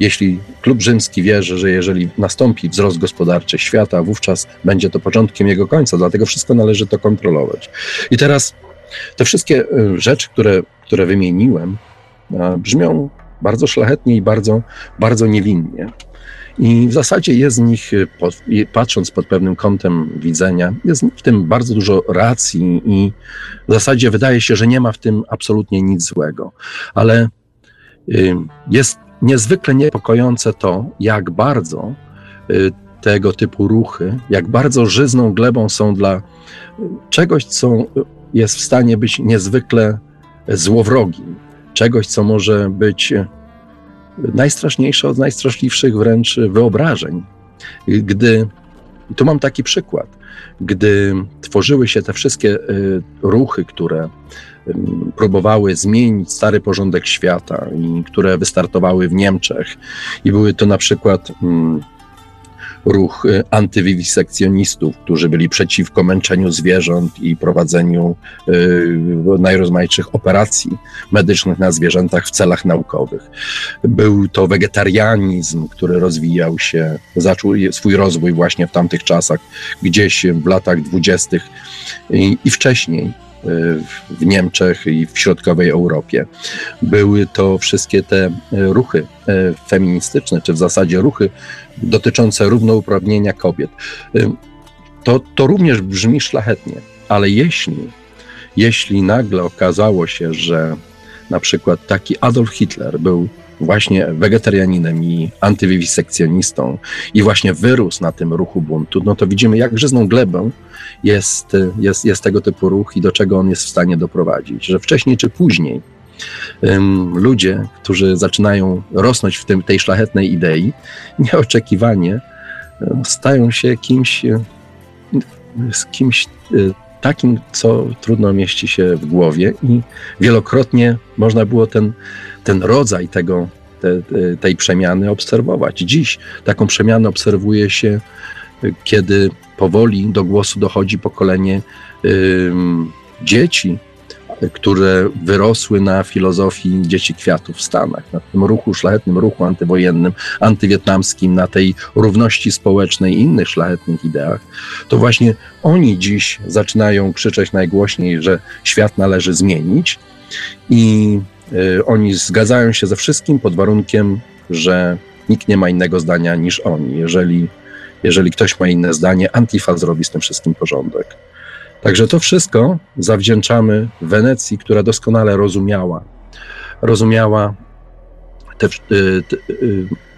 jeśli klub rzymski wierzy, że jeżeli nastąpi wzrost gospodarczy świata, wówczas będzie to początkiem jego końca, dlatego wszystko należy to kontrolować. I teraz te wszystkie y, rzeczy, które, które wymieniłem, brzmią bardzo szlachetnie i bardzo, bardzo niewinnie. I w zasadzie jest z nich, y, patrząc pod pewnym kątem widzenia, jest w tym bardzo dużo racji i w zasadzie wydaje się, że nie ma w tym absolutnie nic złego. Ale y, jest niezwykle niepokojące to, jak bardzo y, tego typu ruchy, jak bardzo żyzną glebą są dla czegoś, co jest w stanie być niezwykle złowrogim, czegoś, co może być najstraszniejsze od najstraszliwszych wręcz wyobrażeń. Gdy, tu mam taki przykład, gdy tworzyły się te wszystkie y, ruchy, które próbowały zmienić stary porządek świata i które wystartowały w Niemczech, i były to na przykład ruch y, antywiwisekcjonistów, którzy byli przeciwko męczeniu zwierząt i prowadzeniu y, najrozmaitszych operacji medycznych na zwierzętach w celach naukowych. Był to wegetarianizm, który rozwijał się, zaczął swój rozwój właśnie w tamtych czasach, gdzieś w latach dwudziestych i wcześniej w Niemczech i w środkowej Europie. Były to wszystkie te ruchy e, feministyczne, czy w zasadzie ruchy dotyczące równouprawnienia kobiet. To, to również brzmi szlachetnie, ale jeśli, jeśli nagle okazało się, że na przykład taki Adolf Hitler był właśnie wegetarianinem i antywiwisekcjonistą i właśnie wyrósł na tym ruchu buntu, no to widzimy, jak grzezną glebę jest, jest, jest tego typu ruch i do czego on jest w stanie doprowadzić, że wcześniej czy później um, ludzie, którzy zaczynają rosnąć w tym, tej szlachetnej idei, (laughs) nieoczekiwanie stają się kimś, kimś e, takim, co trudno mieści się w głowie i wielokrotnie można było ten, ten rodzaj tego, te, tej przemiany obserwować. Dziś taką przemianę obserwuje się, kiedy powoli do głosu dochodzi pokolenie y, dzieci, które wyrosły na filozofii dzieci kwiatów w Stanach, na tym ruchu, szlachetnym ruchu antywojennym, antywietnamskim, na tej równości społecznej i innych szlachetnych ideach, to właśnie oni dziś zaczynają krzyczeć najgłośniej, że świat należy zmienić i y, oni zgadzają się ze wszystkim pod warunkiem, że nikt nie ma innego zdania niż oni. Jeżeli, jeżeli ktoś ma inne zdanie, Antifa zrobi z tym wszystkim porządek. Także to wszystko zawdzięczamy Wenecji, która doskonale rozumiała, rozumiała te, te, te,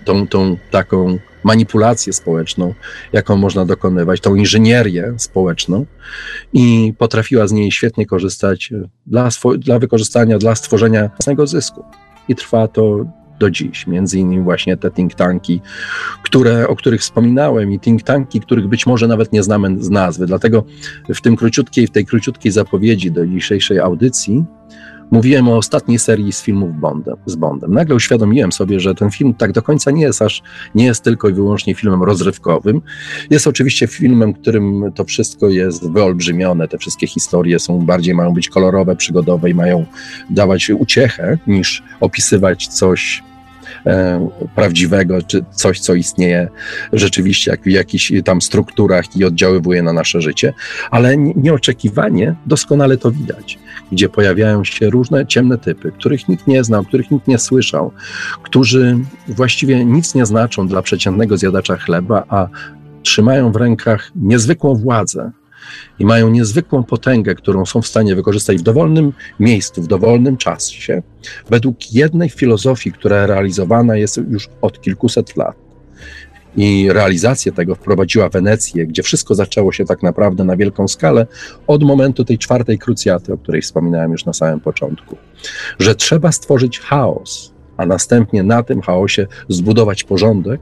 tą, tą taką manipulację społeczną, jaką można dokonywać, tą inżynierię społeczną i potrafiła z niej świetnie korzystać dla, dla wykorzystania, dla stworzenia własnego zysku. I trwa to do dziś. Między innymi właśnie te think tanki, które, o których wspominałem i think tanki, których być może nawet nie znamy z nazwy. Dlatego w tym króciutkiej, w tej króciutkiej zapowiedzi do dzisiejszej audycji mówiłem o ostatniej serii z filmów Bondem, z Bondem. Nagle uświadomiłem sobie, że ten film tak do końca nie jest aż, nie jest tylko i wyłącznie filmem rozrywkowym. Jest oczywiście filmem, którym to wszystko jest wyolbrzymione, te wszystkie historie są bardziej, mają być kolorowe, przygodowe i mają dawać uciechę, niż opisywać coś prawdziwego, czy coś, co istnieje rzeczywiście jak w jakichś tam strukturach i oddziaływuje na nasze życie, ale nieoczekiwanie doskonale to widać, gdzie pojawiają się różne ciemne typy, których nikt nie znał, których nikt nie słyszał, którzy właściwie nic nie znaczą dla przeciętnego zjadacza chleba, a trzymają w rękach niezwykłą władzę i mają niezwykłą potęgę, którą są w stanie wykorzystać w dowolnym miejscu, w dowolnym czasie, według jednej filozofii, która realizowana jest już od kilkuset lat. I realizację tego wprowadziła Wenecję, gdzie wszystko zaczęło się tak naprawdę na wielką skalę od momentu tej czwartej krucjaty, o której wspominałem już na samym początku. Że trzeba stworzyć chaos, a następnie na tym chaosie zbudować porządek,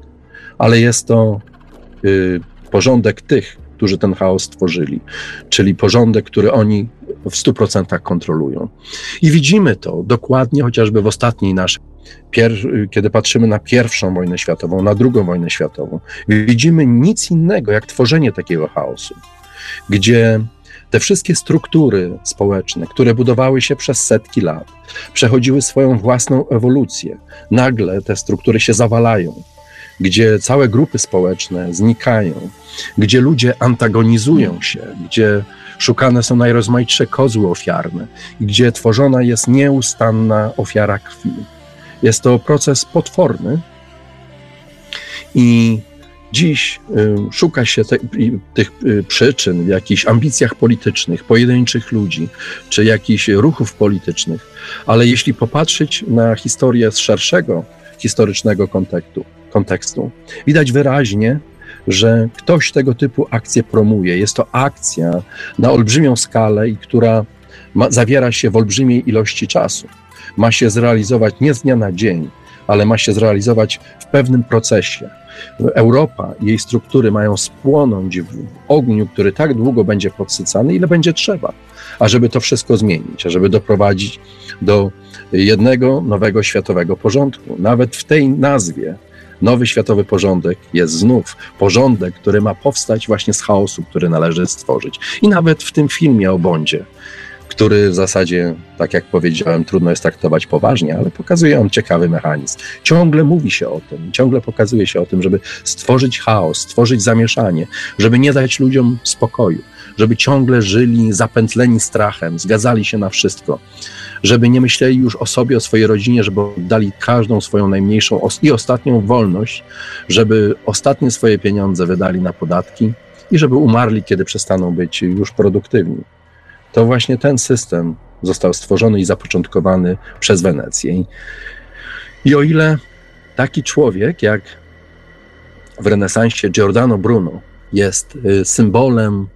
ale jest to y, porządek tych, którzy ten chaos stworzyli, czyli porządek, który oni w 100% kontrolują. I widzimy to dokładnie chociażby w ostatniej naszej, kiedy patrzymy na pierwszą wojnę światową, na drugą wojnę światową. Widzimy nic innego jak tworzenie takiego chaosu, gdzie te wszystkie struktury społeczne, które budowały się przez setki lat, przechodziły swoją własną ewolucję. Nagle te struktury się zawalają, gdzie całe grupy społeczne znikają, gdzie ludzie antagonizują się, gdzie szukane są najrozmaitsze kozły ofiarne i gdzie tworzona jest nieustanna ofiara krwi. Jest to proces potworny i dziś y, szuka się te, tych y, przyczyn w jakichś ambicjach politycznych, pojedynczych ludzi, czy jakichś ruchów politycznych, ale jeśli popatrzeć na historię z szerszego historycznego kontekstu, kontekstu. Widać wyraźnie, że ktoś tego typu akcję promuje. Jest to akcja na olbrzymią skalę i która ma, zawiera się w olbrzymiej ilości czasu. Ma się zrealizować nie z dnia na dzień, ale ma się zrealizować w pewnym procesie. Europa i jej struktury mają spłonąć w ogniu, który tak długo będzie podsycany, ile będzie trzeba, ażeby to wszystko zmienić, ażeby doprowadzić do jednego nowego światowego porządku. Nawet w tej nazwie nowy światowy porządek jest znów porządek, który ma powstać właśnie z chaosu, który należy stworzyć. I nawet w tym filmie o Bondzie, który w zasadzie, tak jak powiedziałem, trudno jest traktować poważnie, ale pokazuje on ciekawy mechanizm. Ciągle mówi się o tym, ciągle pokazuje się o tym, żeby stworzyć chaos, stworzyć zamieszanie, żeby nie dać ludziom spokoju, żeby ciągle żyli zapętleni strachem, zgadzali się na wszystko, żeby nie myśleli już o sobie, o swojej rodzinie, żeby oddali każdą swoją najmniejszą i ostatnią wolność, żeby ostatnie swoje pieniądze wydali na podatki i żeby umarli, kiedy przestaną być już produktywni. To właśnie ten system został stworzony i zapoczątkowany przez Wenecję. I o ile taki człowiek jak w renesansie Giordano Bruno jest y, symbolem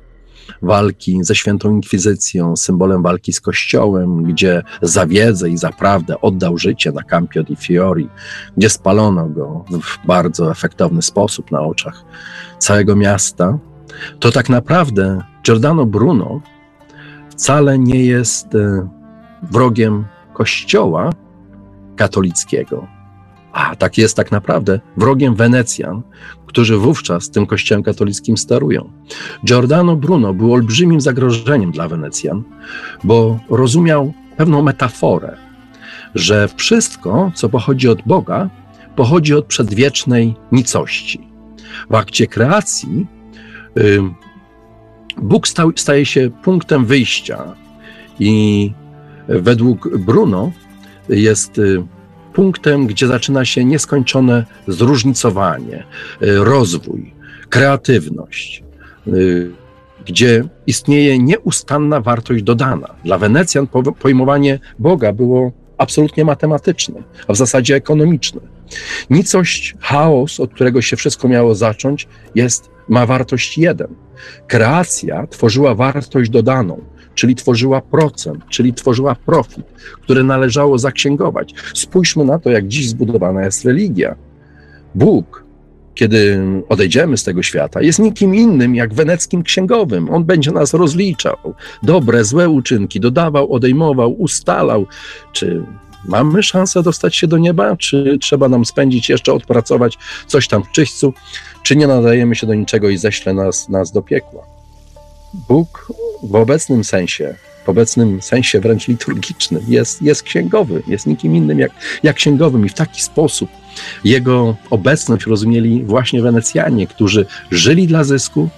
walki ze świętą inkwizycją, symbolem walki z kościołem, gdzie za wiedzę i za prawdę oddał życie na Campio di Fiori, gdzie spalono go w bardzo efektowny sposób na oczach całego miasta, to tak naprawdę Giordano Bruno wcale nie jest e, wrogiem kościoła katolickiego, a tak jest tak naprawdę wrogiem Wenecjan, którzy wówczas tym kościołem katolickim sterują. Giordano Bruno był olbrzymim zagrożeniem dla Wenecjan, bo rozumiał pewną metaforę, że wszystko, co pochodzi od Boga, pochodzi od przedwiecznej nicości. W akcie kreacji Bóg stał, staje się punktem wyjścia i według Bruno jest y, punktem, gdzie zaczyna się nieskończone zróżnicowanie, y, rozwój, kreatywność, y, gdzie istnieje nieustanna wartość dodana. Dla Wenecjan pojmowanie Boga było absolutnie matematyczne, a w zasadzie ekonomiczne. Nicość, chaos, od którego się wszystko miało zacząć, jest, ma wartość jeden. Kreacja tworzyła wartość dodaną, czyli tworzyła procent, czyli tworzyła profit, który należało zaksięgować. Spójrzmy na to, jak dziś zbudowana jest religia. Bóg, kiedy odejdziemy z tego świata, jest nikim innym jak weneckim księgowym. On będzie nas rozliczał. Dobre, złe uczynki dodawał, odejmował, ustalał. Czy mamy szansę dostać się do nieba, czy trzeba nam spędzić jeszcze, odpracować coś tam w czyśćcu, czy nie nadajemy się do niczego i ześle nas, nas do piekła. Bóg w obecnym sensie, w obecnym sensie wręcz liturgicznym jest, jest księgowy, jest nikim innym jak, jak księgowym i w taki sposób Jego obecność rozumieli właśnie Wenecjanie, którzy żyli dla zysku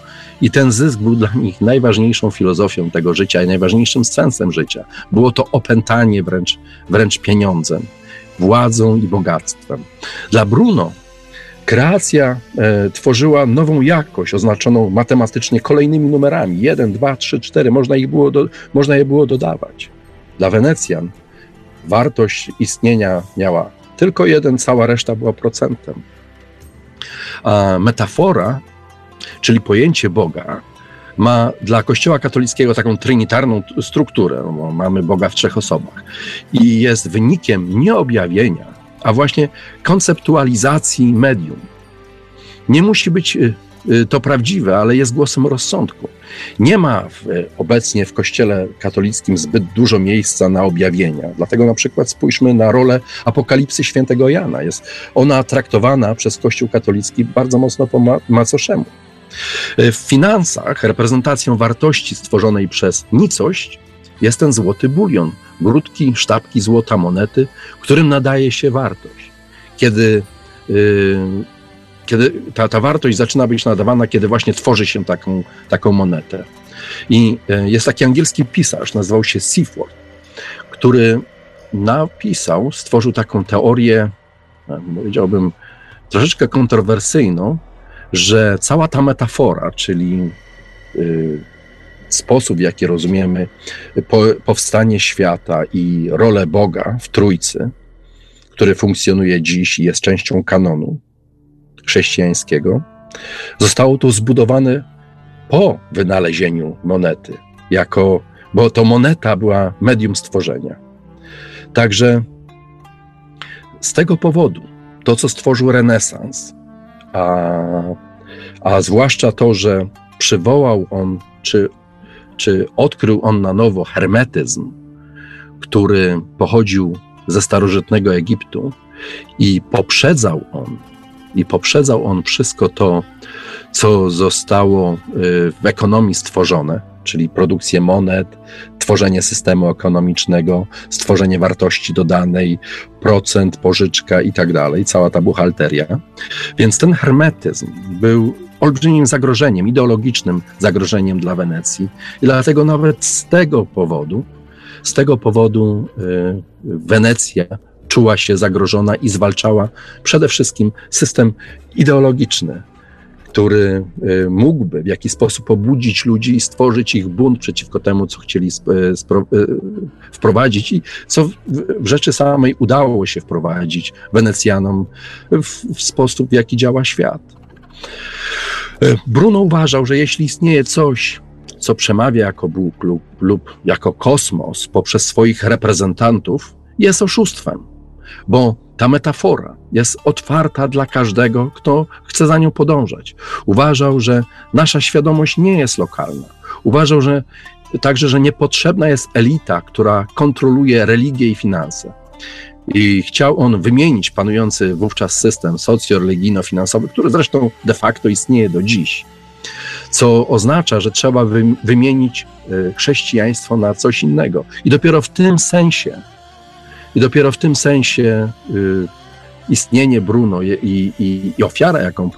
i ten zysk był dla nich najważniejszą filozofią tego życia i najważniejszym sensem życia. Było to opętanie wręcz, wręcz pieniądzem, władzą i bogactwem. Dla Bruno kreacja e, tworzyła nową jakość oznaczoną matematycznie kolejnymi numerami. 1, 2, 3, 4. Można, ich było do, można je było dodawać. Dla Wenecjan wartość istnienia miała tylko jeden, cała reszta była procentem. A metafora, czyli pojęcie Boga, ma dla Kościoła katolickiego taką trinitarną strukturę. Mamy Boga w trzech osobach i jest wynikiem nie objawienia, a właśnie konceptualizacji medium. Nie musi być y, y, to prawdziwe, ale jest głosem rozsądku. Nie ma w, obecnie w Kościele katolickim zbyt dużo miejsca na objawienia. Dlatego na przykład spójrzmy na rolę apokalipsy świętego Jana. Jest ona traktowana przez Kościół katolicki bardzo mocno po ma macoszemu. Y, w finansach reprezentacją wartości stworzonej przez nicość jest ten złoty bulion, grudki, sztabki złota, monety, którym nadaje się wartość. Kiedy, yy, kiedy ta, ta wartość zaczyna być nadawana, kiedy właśnie tworzy się taką, taką monetę. I yy, jest taki angielski pisarz, nazywał się Seaforth, który napisał, stworzył taką teorię, no, powiedziałbym, troszeczkę kontrowersyjną, że cała ta metafora, czyli yy, sposób, w jaki rozumiemy po, powstanie świata i rolę Boga w Trójcy, który funkcjonuje dziś i jest częścią kanonu chrześcijańskiego, zostało to zbudowane po wynalezieniu monety, jako, bo to moneta była medium stworzenia. Także z tego powodu to, co stworzył renesans, a, a zwłaszcza to, że przywołał on, czy czy odkrył on na nowo hermetyzm, który pochodził ze starożytnego Egiptu i poprzedzał on, i poprzedzał on wszystko to, co zostało y, w ekonomii stworzone, czyli produkcję monet, tworzenie systemu ekonomicznego, stworzenie wartości dodanej, procent, pożyczka i tak dalej, cała ta buchalteria. Więc ten hermetyzm był olbrzymim zagrożeniem, ideologicznym zagrożeniem dla Wenecji. I dlatego nawet z tego powodu, z tego powodu y, Wenecja czuła się zagrożona i zwalczała przede wszystkim system ideologiczny, który y, mógłby w jakiś sposób obudzić ludzi i stworzyć ich bunt przeciwko temu, co chcieli y, wprowadzić i co w rzeczy samej udało się wprowadzić Wenecjanom w, w sposób, w jaki działa świat. E, Bruno uważał, że jeśli istnieje coś, co przemawia jako Bóg lub, lub jako kosmos poprzez swoich reprezentantów, jest oszustwem, bo ta metafora jest otwarta dla każdego, kto chce za nią podążać. Uważał, że nasza świadomość nie jest lokalna. Uważał, że także, że niepotrzebna jest elita, która kontroluje religię i finanse. I chciał on wymienić panujący wówczas system socjo-religijno-finansowy, który zresztą de facto istnieje do dziś, co oznacza, że trzeba wymienić e, chrześcijaństwo na coś innego. I dopiero w tym sensie, i dopiero w tym sensie y, istnienie Bruno i, i, i ofiara, jaką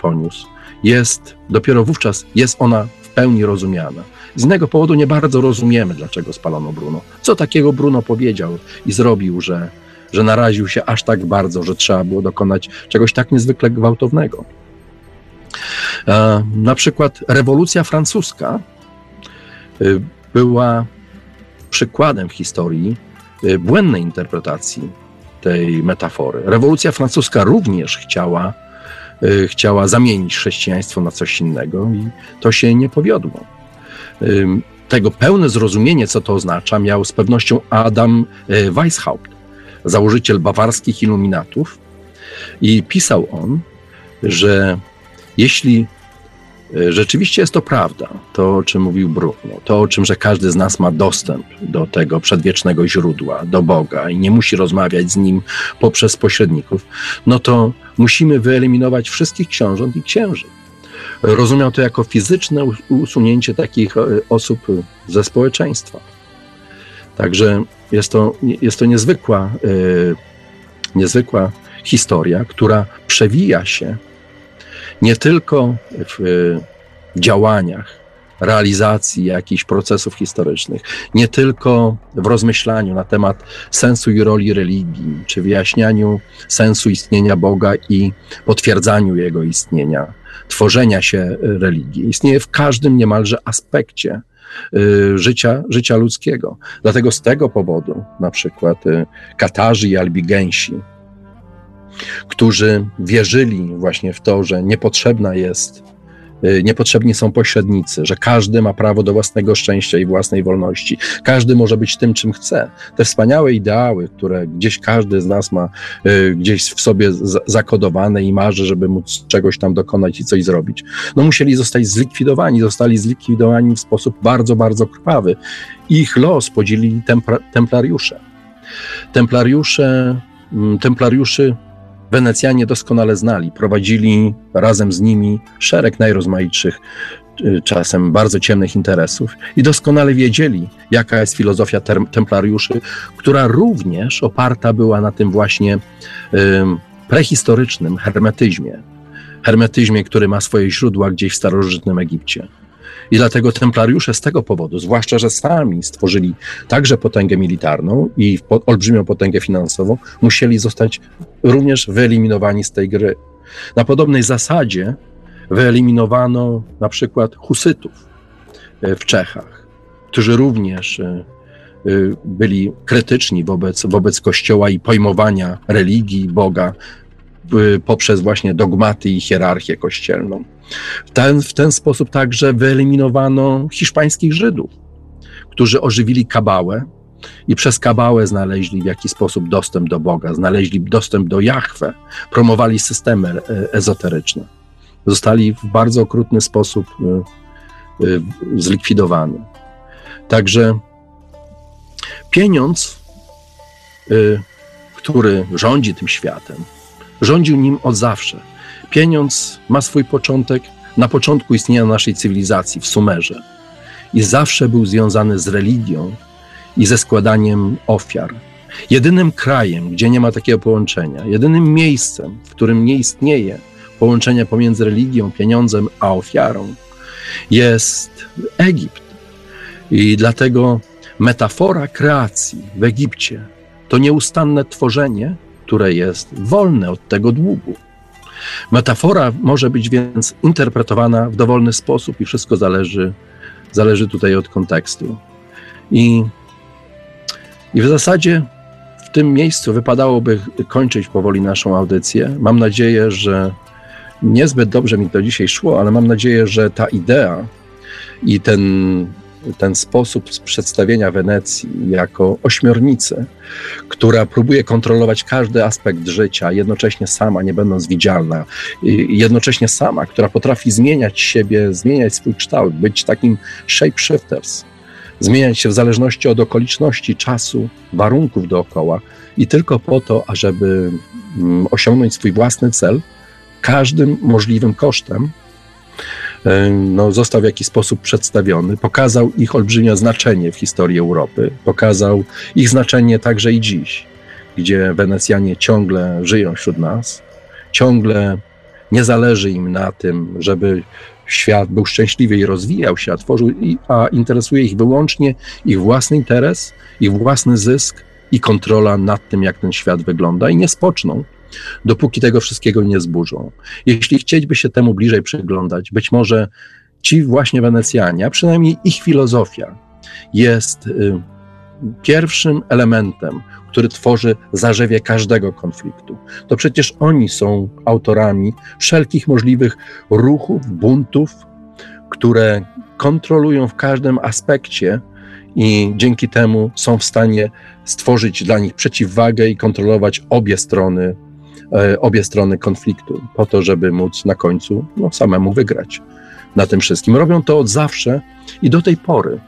poniósł, jest dopiero wówczas jest ona pełni rozumiana. Z innego powodu nie bardzo rozumiemy, dlaczego spalono Bruno. Co takiego Bruno powiedział i zrobił, że, że naraził się aż tak bardzo, że trzeba było dokonać czegoś tak niezwykle gwałtownego. E, na przykład rewolucja francuska y, była przykładem w historii y, błędnej interpretacji tej metafory. Rewolucja francuska również chciała, chciała zamienić chrześcijaństwo na coś innego i to się nie powiodło tego pełne zrozumienie, co to oznacza, miał z pewnością Adam e, Weishaupt, założyciel bawarskich iluminatów. I pisał on, że jeśli e, rzeczywiście jest to prawda, to o czym mówił Bruno, to o czym, że każdy z nas ma dostęp do tego przedwiecznego źródła, do Boga i nie musi rozmawiać z nim poprzez pośredników, no to musimy wyeliminować wszystkich książąt i księży rozumiał to jako fizyczne usunięcie takich e, osób ze społeczeństwa. Także jest to, jest to niezwykła, e, niezwykła historia, która przewija się nie tylko w działaniach, realizacji jakichś procesów historycznych, nie tylko w rozmyślaniu na temat sensu i roli religii, czy wyjaśnianiu sensu istnienia Boga i potwierdzaniu jego istnienia, tworzenia się religii. Istnieje w każdym niemalże aspekcie y, życia, życia ludzkiego. Dlatego z tego powodu na przykład y, Katarzy i Albigensi, którzy wierzyli właśnie w to, że niepotrzebna jest Y, niepotrzebni są pośrednicy, że każdy ma prawo do własnego szczęścia i własnej wolności. Każdy może być tym, czym chce. Te wspaniałe ideały, które gdzieś każdy z nas ma y, gdzieś w sobie zakodowane i marzy, żeby móc czegoś tam dokonać i coś zrobić, no musieli zostać zlikwidowani. Zostali zlikwidowani w sposób bardzo, bardzo krwawy. Ich los podzielili templa templariusze. Templariusze, mm, templariuszy Wenecjanie doskonale znali, prowadzili razem z nimi szereg najrozmaitszych, y, czasem bardzo ciemnych interesów i doskonale wiedzieli, jaka jest filozofia templariuszy, która również oparta była na tym właśnie prehistorycznym hermetyzmie. Hermetyzmie, który ma swoje źródła gdzieś w starożytnym Egipcie. I dlatego templariusze z tego powodu, zwłaszcza, że sami stworzyli także potęgę militarną i olbrzymią potęgę finansową, musieli zostać również wyeliminowani z tej gry. Na podobnej zasadzie wyeliminowano na przykład husytów e, w Czechach, którzy również e, e, byli krytyczni wobec, wobec Kościoła i pojmowania religii, Boga poprzez właśnie dogmaty i hierarchię kościelną. Ten, w ten sposób także wyeliminowano hiszpańskich Żydów, którzy ożywili kabałę i przez kabałę znaleźli w jakiś sposób dostęp do Boga, znaleźli dostęp do Jahwe, promowali systemy e, ezoteryczne. Zostali w bardzo okrutny sposób e, e, zlikwidowani. Także pieniądz, który rządzi tym światem, rządził nim od zawsze Pieniądz ma swój początek na początku istnienia naszej cywilizacji w Sumerze i zawsze był związany z religią i ze składaniem ofiar. Jedynym krajem, gdzie nie ma takiego połączenia, jedynym miejscem, w którym nie istnieje połączenia pomiędzy religią, pieniądzem a ofiarą, jest Egipt. I dlatego metafora kreacji w Egipcie to nieustanne tworzenie, które jest wolne od tego długu. Metafora może być więc interpretowana w dowolny sposób i wszystko zależy, zależy tutaj od kontekstu. I, I w zasadzie w tym miejscu wypadałoby kończyć powoli naszą audycję. Mam nadzieję, że niezbyt dobrze mi to dzisiaj szło, ale mam nadzieję, że ta idea i ten ten sposób przedstawienia Wenecji jako ośmiornicy, która próbuje kontrolować każdy aspekt życia, jednocześnie sama, nie będąc widzialna, jednocześnie sama, która potrafi zmieniać siebie, zmieniać swój kształt, być takim shapeshifters, zmieniać się w zależności od okoliczności, czasu, warunków dookoła i tylko po to, ażeby mm, osiągnąć swój własny cel, każdym możliwym kosztem, no, został w jakiś sposób przedstawiony, pokazał ich olbrzymie znaczenie w historii Europy, pokazał ich znaczenie także i dziś, gdzie Wenecjanie ciągle żyją wśród nas, ciągle nie zależy im na tym, żeby świat był szczęśliwy i rozwijał się, a tworzył, a interesuje ich wyłącznie ich własny interes, ich własny zysk i kontrola nad tym, jak ten świat wygląda i nie spoczną dopóki tego wszystkiego nie zburzą. Jeśli chcieliby się temu bliżej przyglądać, być może ci właśnie Wenecjanie, a przynajmniej ich filozofia jest y, pierwszym elementem, który tworzy zarzewie każdego konfliktu. To przecież oni są autorami wszelkich możliwych ruchów, buntów, które kontrolują w każdym aspekcie i dzięki temu są w stanie stworzyć dla nich przeciwwagę i kontrolować obie strony obie strony konfliktu, po to, żeby móc na końcu no, samemu wygrać na tym wszystkim. Robią to od zawsze i do tej pory.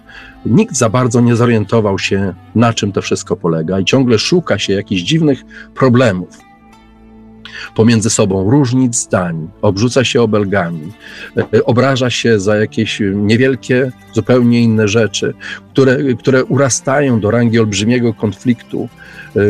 Nikt za bardzo nie zorientował się, na czym to wszystko polega, i ciągle szuka się jakichś dziwnych problemów. Pomiędzy sobą różnic zdań, obrzuca się obelgami, e, obraża się za jakieś niewielkie, zupełnie inne rzeczy, które, które urastają do rangi olbrzymiego konfliktu, e,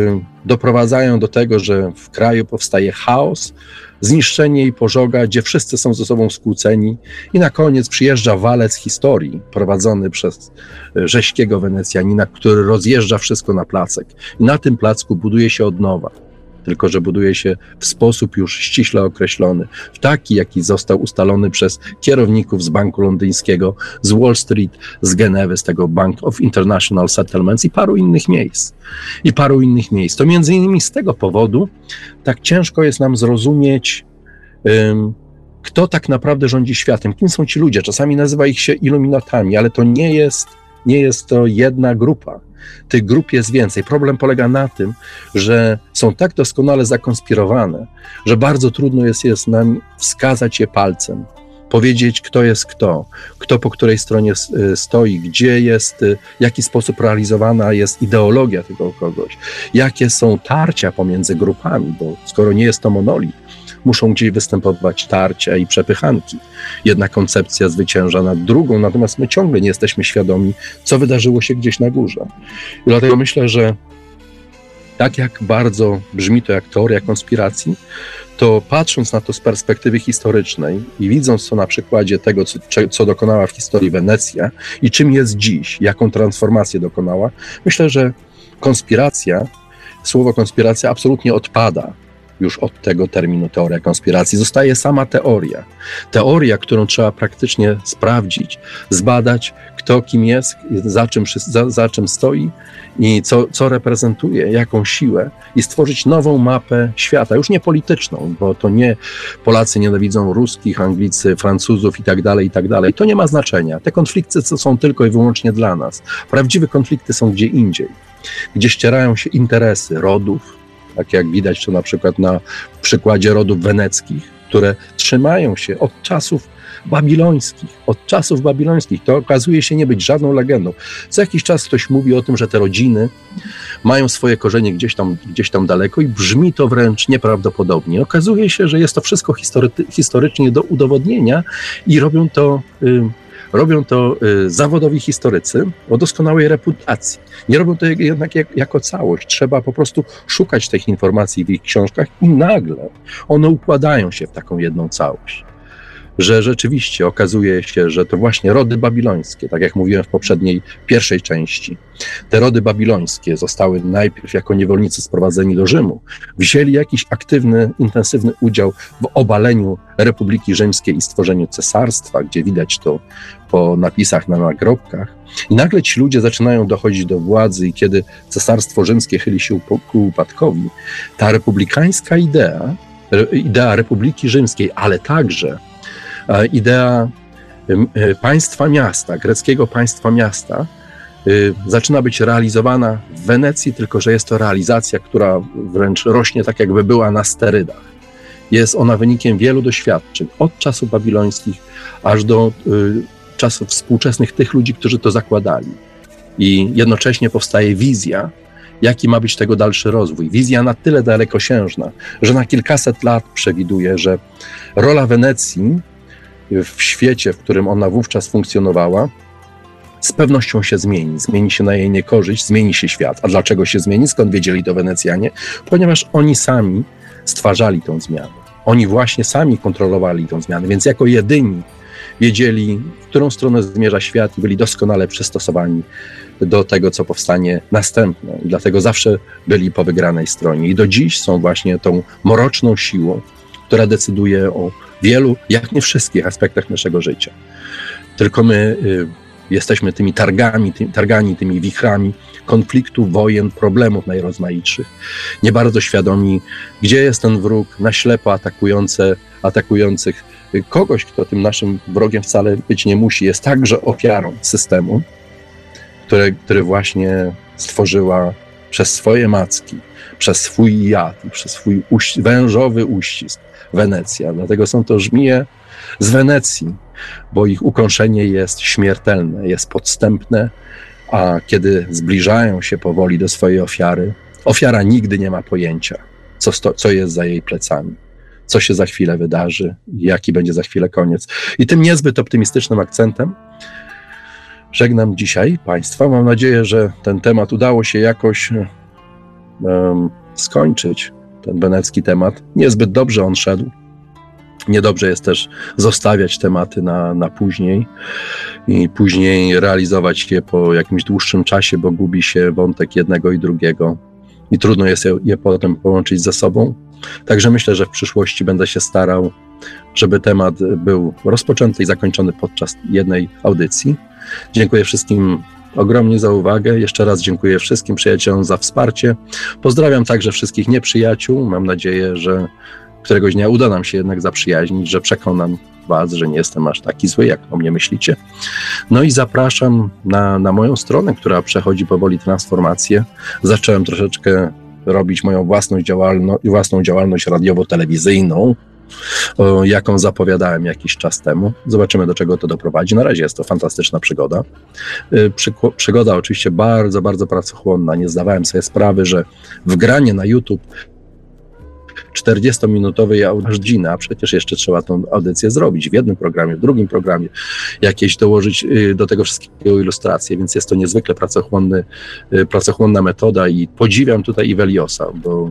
doprowadzają do tego, że w kraju powstaje chaos, zniszczenie i pożoga, gdzie wszyscy są ze sobą skłóceni i na koniec przyjeżdża walec historii prowadzony przez e, rześkiego Wenecjanina, który rozjeżdża wszystko na placek. I na tym placku buduje się od nowa tylko że buduje się w sposób już ściśle określony, w taki, jaki został ustalony przez kierowników z Banku Londyńskiego, z Wall Street, z Genewy, z tego Bank of International Settlements i paru innych miejsc. I paru innych miejsc. To między innymi z tego powodu tak ciężko jest nam zrozumieć, um, kto tak naprawdę rządzi światem, kim są ci ludzie. Czasami nazywa ich się iluminatami, ale to nie jest, nie jest to jedna grupa tych grup jest więcej. Problem polega na tym, że są tak doskonale zakonspirowane, że bardzo trudno jest, jest nam wskazać je palcem powiedzieć, kto jest kto, kto po której stronie y, stoi, gdzie jest, y, w jaki sposób realizowana jest ideologia tego kogoś, jakie są tarcia pomiędzy grupami, bo skoro nie jest to monolit, muszą gdzieś występować tarcia i przepychanki. Jedna koncepcja zwycięża nad drugą, natomiast my ciągle nie jesteśmy świadomi, co wydarzyło się gdzieś na górze. I dlatego myślę, że tak jak bardzo brzmi to jak teoria konspiracji, to patrząc na to z perspektywy historycznej i widząc to na przykładzie tego, co, co, dokonała w historii Wenecja i czym jest dziś, jaką transformację dokonała, myślę, że konspiracja, słowo konspiracja absolutnie odpada już od tego terminu teoria konspiracji. Zostaje sama teoria. Teoria, którą trzeba praktycznie sprawdzić, zbadać, kto kim jest, za czym, za, za czym stoi i co, co reprezentuje, jaką siłę i stworzyć nową mapę świata, już nie polityczną, bo to nie Polacy nienawidzą ruskich, Anglicy, Francuzów i tak dalej, i tak dalej. To nie ma znaczenia. Te konflikty są tylko i wyłącznie dla nas. Prawdziwe konflikty są gdzie indziej, gdzie ścierają się interesy rodów, tak jak widać to na przykład na przykładzie rodów weneckich, które trzymają się od czasów babilońskich, od czasów babilońskich. To okazuje się nie być żadną legendą. Co jakiś czas ktoś mówi o tym, że te rodziny mają swoje korzenie gdzieś tam, gdzieś tam daleko i brzmi to wręcz nieprawdopodobnie. Okazuje się, że jest to wszystko history, historycznie do udowodnienia i robią to Robią to y, zawodowi historycy o doskonałej reputacji. Nie robią to jednak jak, jako całość. Trzeba po prostu szukać tych informacji w ich książkach i nagle one układają się w taką jedną całość że rzeczywiście okazuje się, że to właśnie rody babilońskie, tak jak mówiłem w poprzedniej, pierwszej części, te rody babilońskie zostały najpierw jako niewolnicy sprowadzeni do Rzymu, wzięli jakiś aktywny, intensywny udział w obaleniu Republiki Rzymskiej i stworzeniu cesarstwa, gdzie widać to po napisach na nagrobkach. I nagle ci ludzie zaczynają dochodzić do władzy, i kiedy cesarstwo rzymskie chyli się ku upadkowi, ta republikańska idea, idea Republiki Rzymskiej, ale także idea e, państwa miasta, greckiego państwa miasta, y, zaczyna być realizowana w Wenecji, tylko że jest to realizacja, która wręcz rośnie tak, jakby była na sterydach. Jest ona wynikiem wielu doświadczeń, od czasów babilońskich aż do y, czasów współczesnych tych ludzi, którzy to zakładali. I jednocześnie powstaje wizja, jaki ma być tego dalszy rozwój. Wizja na tyle dalekosiężna, że na kilkaset lat przewiduje, że rola Wenecji w świecie, w którym ona wówczas funkcjonowała, z pewnością się zmieni. Zmieni się na jej niekorzyść, zmieni się świat. A dlaczego się zmieni? Skąd wiedzieli to Wenecjanie? Ponieważ oni sami stwarzali tą zmianę. Oni właśnie sami kontrolowali tą zmianę, więc jako jedyni wiedzieli, w którą stronę zmierza świat i byli doskonale przystosowani do tego, co powstanie następne. I dlatego zawsze byli po wygranej stronie. I do dziś są właśnie tą mroczną siłą, która decyduje o wielu, jak nie wszystkich aspektach naszego życia. Tylko my y, jesteśmy tymi targami, ty, targani, tymi wichrami konfliktu, wojen, problemów najrozmaitszych. Nie bardzo świadomi, gdzie jest ten wróg, na ślepo atakujące, atakujących kogoś, kto tym naszym wrogiem wcale być nie musi, jest także ofiarą systemu, który, który właśnie stworzyła przez swoje macki, przez swój jad przez swój uś wężowy uścisk Wenecja. Dlatego są to żmije z Wenecji, bo ich ukąszenie jest śmiertelne, jest podstępne, a kiedy zbliżają się powoli do swojej ofiary, ofiara nigdy nie ma pojęcia, co, sto, co jest za jej plecami. co się za chwilę wydarzy, jaki będzie za chwilę koniec. I tym niezbyt optymistycznym akcentem żegnam dzisiaj Państwa. Mam nadzieję, że ten temat udało się jakoś um, skończyć, ten wenecki temat. Niezbyt dobrze on szedł. Niedobrze jest też zostawiać tematy na, na później i później realizować je po jakimś dłuższym czasie, bo gubi się wątek jednego i drugiego i trudno jest je, je potem połączyć ze sobą. Także myślę, że w przyszłości będę się starał, żeby temat był rozpoczęty i zakończony podczas jednej audycji. Dziękuję wszystkim ogromnie za uwagę. Jeszcze raz dziękuję wszystkim przyjaciołom za wsparcie. Pozdrawiam także wszystkich nieprzyjaciół. Mam nadzieję, że któregoś dnia uda nam się jednak zaprzyjaźnić, że przekonam Was, że nie jestem aż taki zły, jak o mnie myślicie. No i zapraszam na, na moją stronę, która przechodzi powoli transformację. Zacząłem troszeczkę robić moją własną, działalno, własną działalność radiowo-telewizyjną, jaką zapowiadałem jakiś czas temu. Zobaczymy, do czego to doprowadzi. Na razie jest to fantastyczna przygoda. Y, przygoda oczywiście bardzo, bardzo pracochłonna. Nie zdawałem sobie sprawy, że wgranie na YouTube 40-minutowej godziny, a przecież jeszcze trzeba tą audycję zrobić w jednym programie, w drugim programie, jakieś dołożyć y, do tego wszystkiego ilustracje, więc jest to niezwykle pracochłonny, y, pracochłonna metoda i podziwiam tutaj Iweliosa, bo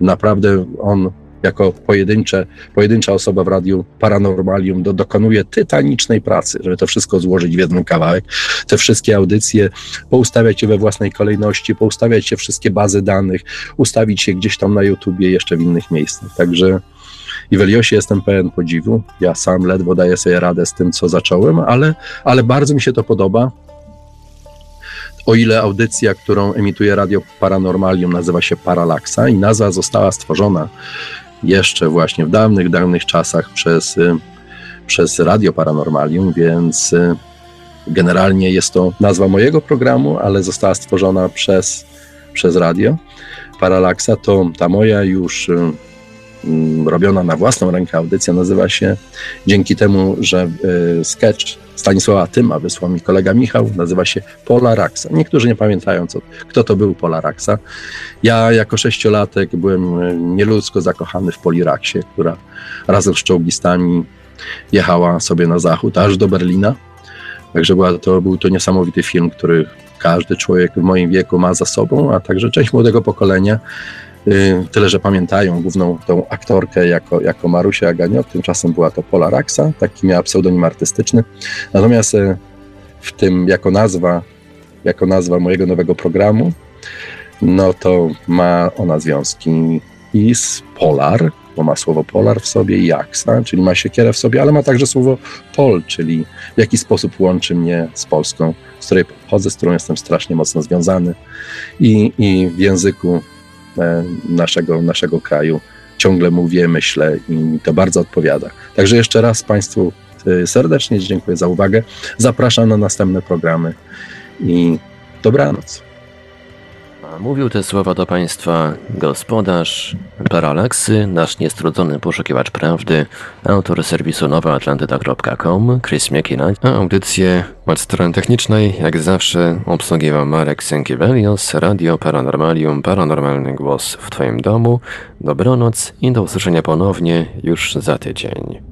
naprawdę on jako pojedyncze, pojedyncza osoba w radiu Paranormalium do, dokonuje tytanicznej pracy, żeby to wszystko złożyć w jeden kawałek, te wszystkie audycje, poustawiać je we własnej kolejności, poustawiać wszystkie bazy danych, ustawić się gdzieś tam na YouTubie, jeszcze w innych miejscach. Także i w Eliosie jestem pełen podziwu. Ja sam ledwo daję sobie radę z tym, co zacząłem, ale, ale bardzo mi się to podoba. O ile audycja, którą emituje Radio Paranormalium, nazywa się Paralaksa i nazwa została stworzona jeszcze właśnie w dawnych, dawnych czasach przez, y, przez Radio Paranormalium, więc y, generalnie jest to nazwa mojego programu, ale została stworzona przez, przez radio Paralaksa. To ta moja już y, robiona na własną rękę audycja nazywa się dzięki temu, że sketch Stanisława Tyma wysłał mi kolega Michał, nazywa się Polaraxa. Niektórzy nie pamiętają, co, kto to był Polaraxa. Ja jako sześciolatek byłem e, nieludzko zakochany w Poliraksie, która razem z czołgistami jechała sobie na zachód, aż do Berlina. Także była to, był to niesamowity film, który każdy człowiek w moim wieku ma za sobą, a także część młodego pokolenia. Y, tyle, że pamiętają główną tą aktorkę jako, jako Marusia Aganiok, tymczasem była to Pola Raxa, taki miała pseudonim artystyczny. Natomiast y, w tym jako nazwa, jako nazwa mojego nowego programu, no to ma ona związki i z Polar, bo ma słowo polar w sobie i aksa, czyli ma siekierę w sobie, ale ma także słowo pol, czyli w jaki sposób łączy mnie z Polską, z której pochodzę, z którą jestem strasznie mocno związany i, i w języku naszego, naszego kraju. Ciągle mówię, myślę i mi to bardzo odpowiada. Także jeszcze raz Państwu e, serdecznie dziękuję za uwagę. Zapraszam na następne programy i dobranoc. Mówił te słowa do Państwa gospodarz Paralaksy, nasz niestrudzony poszukiwacz prawdy, autor serwisu nowaatlantyda.com, Chris Miekina, a audycję od strony technicznej, jak zawsze, obsługiwał Marek Sękiewelios, Radio Paranormalium, Paranormalny Głos w Twoim domu. Dobranoc i do usłyszenia ponownie już za tydzień.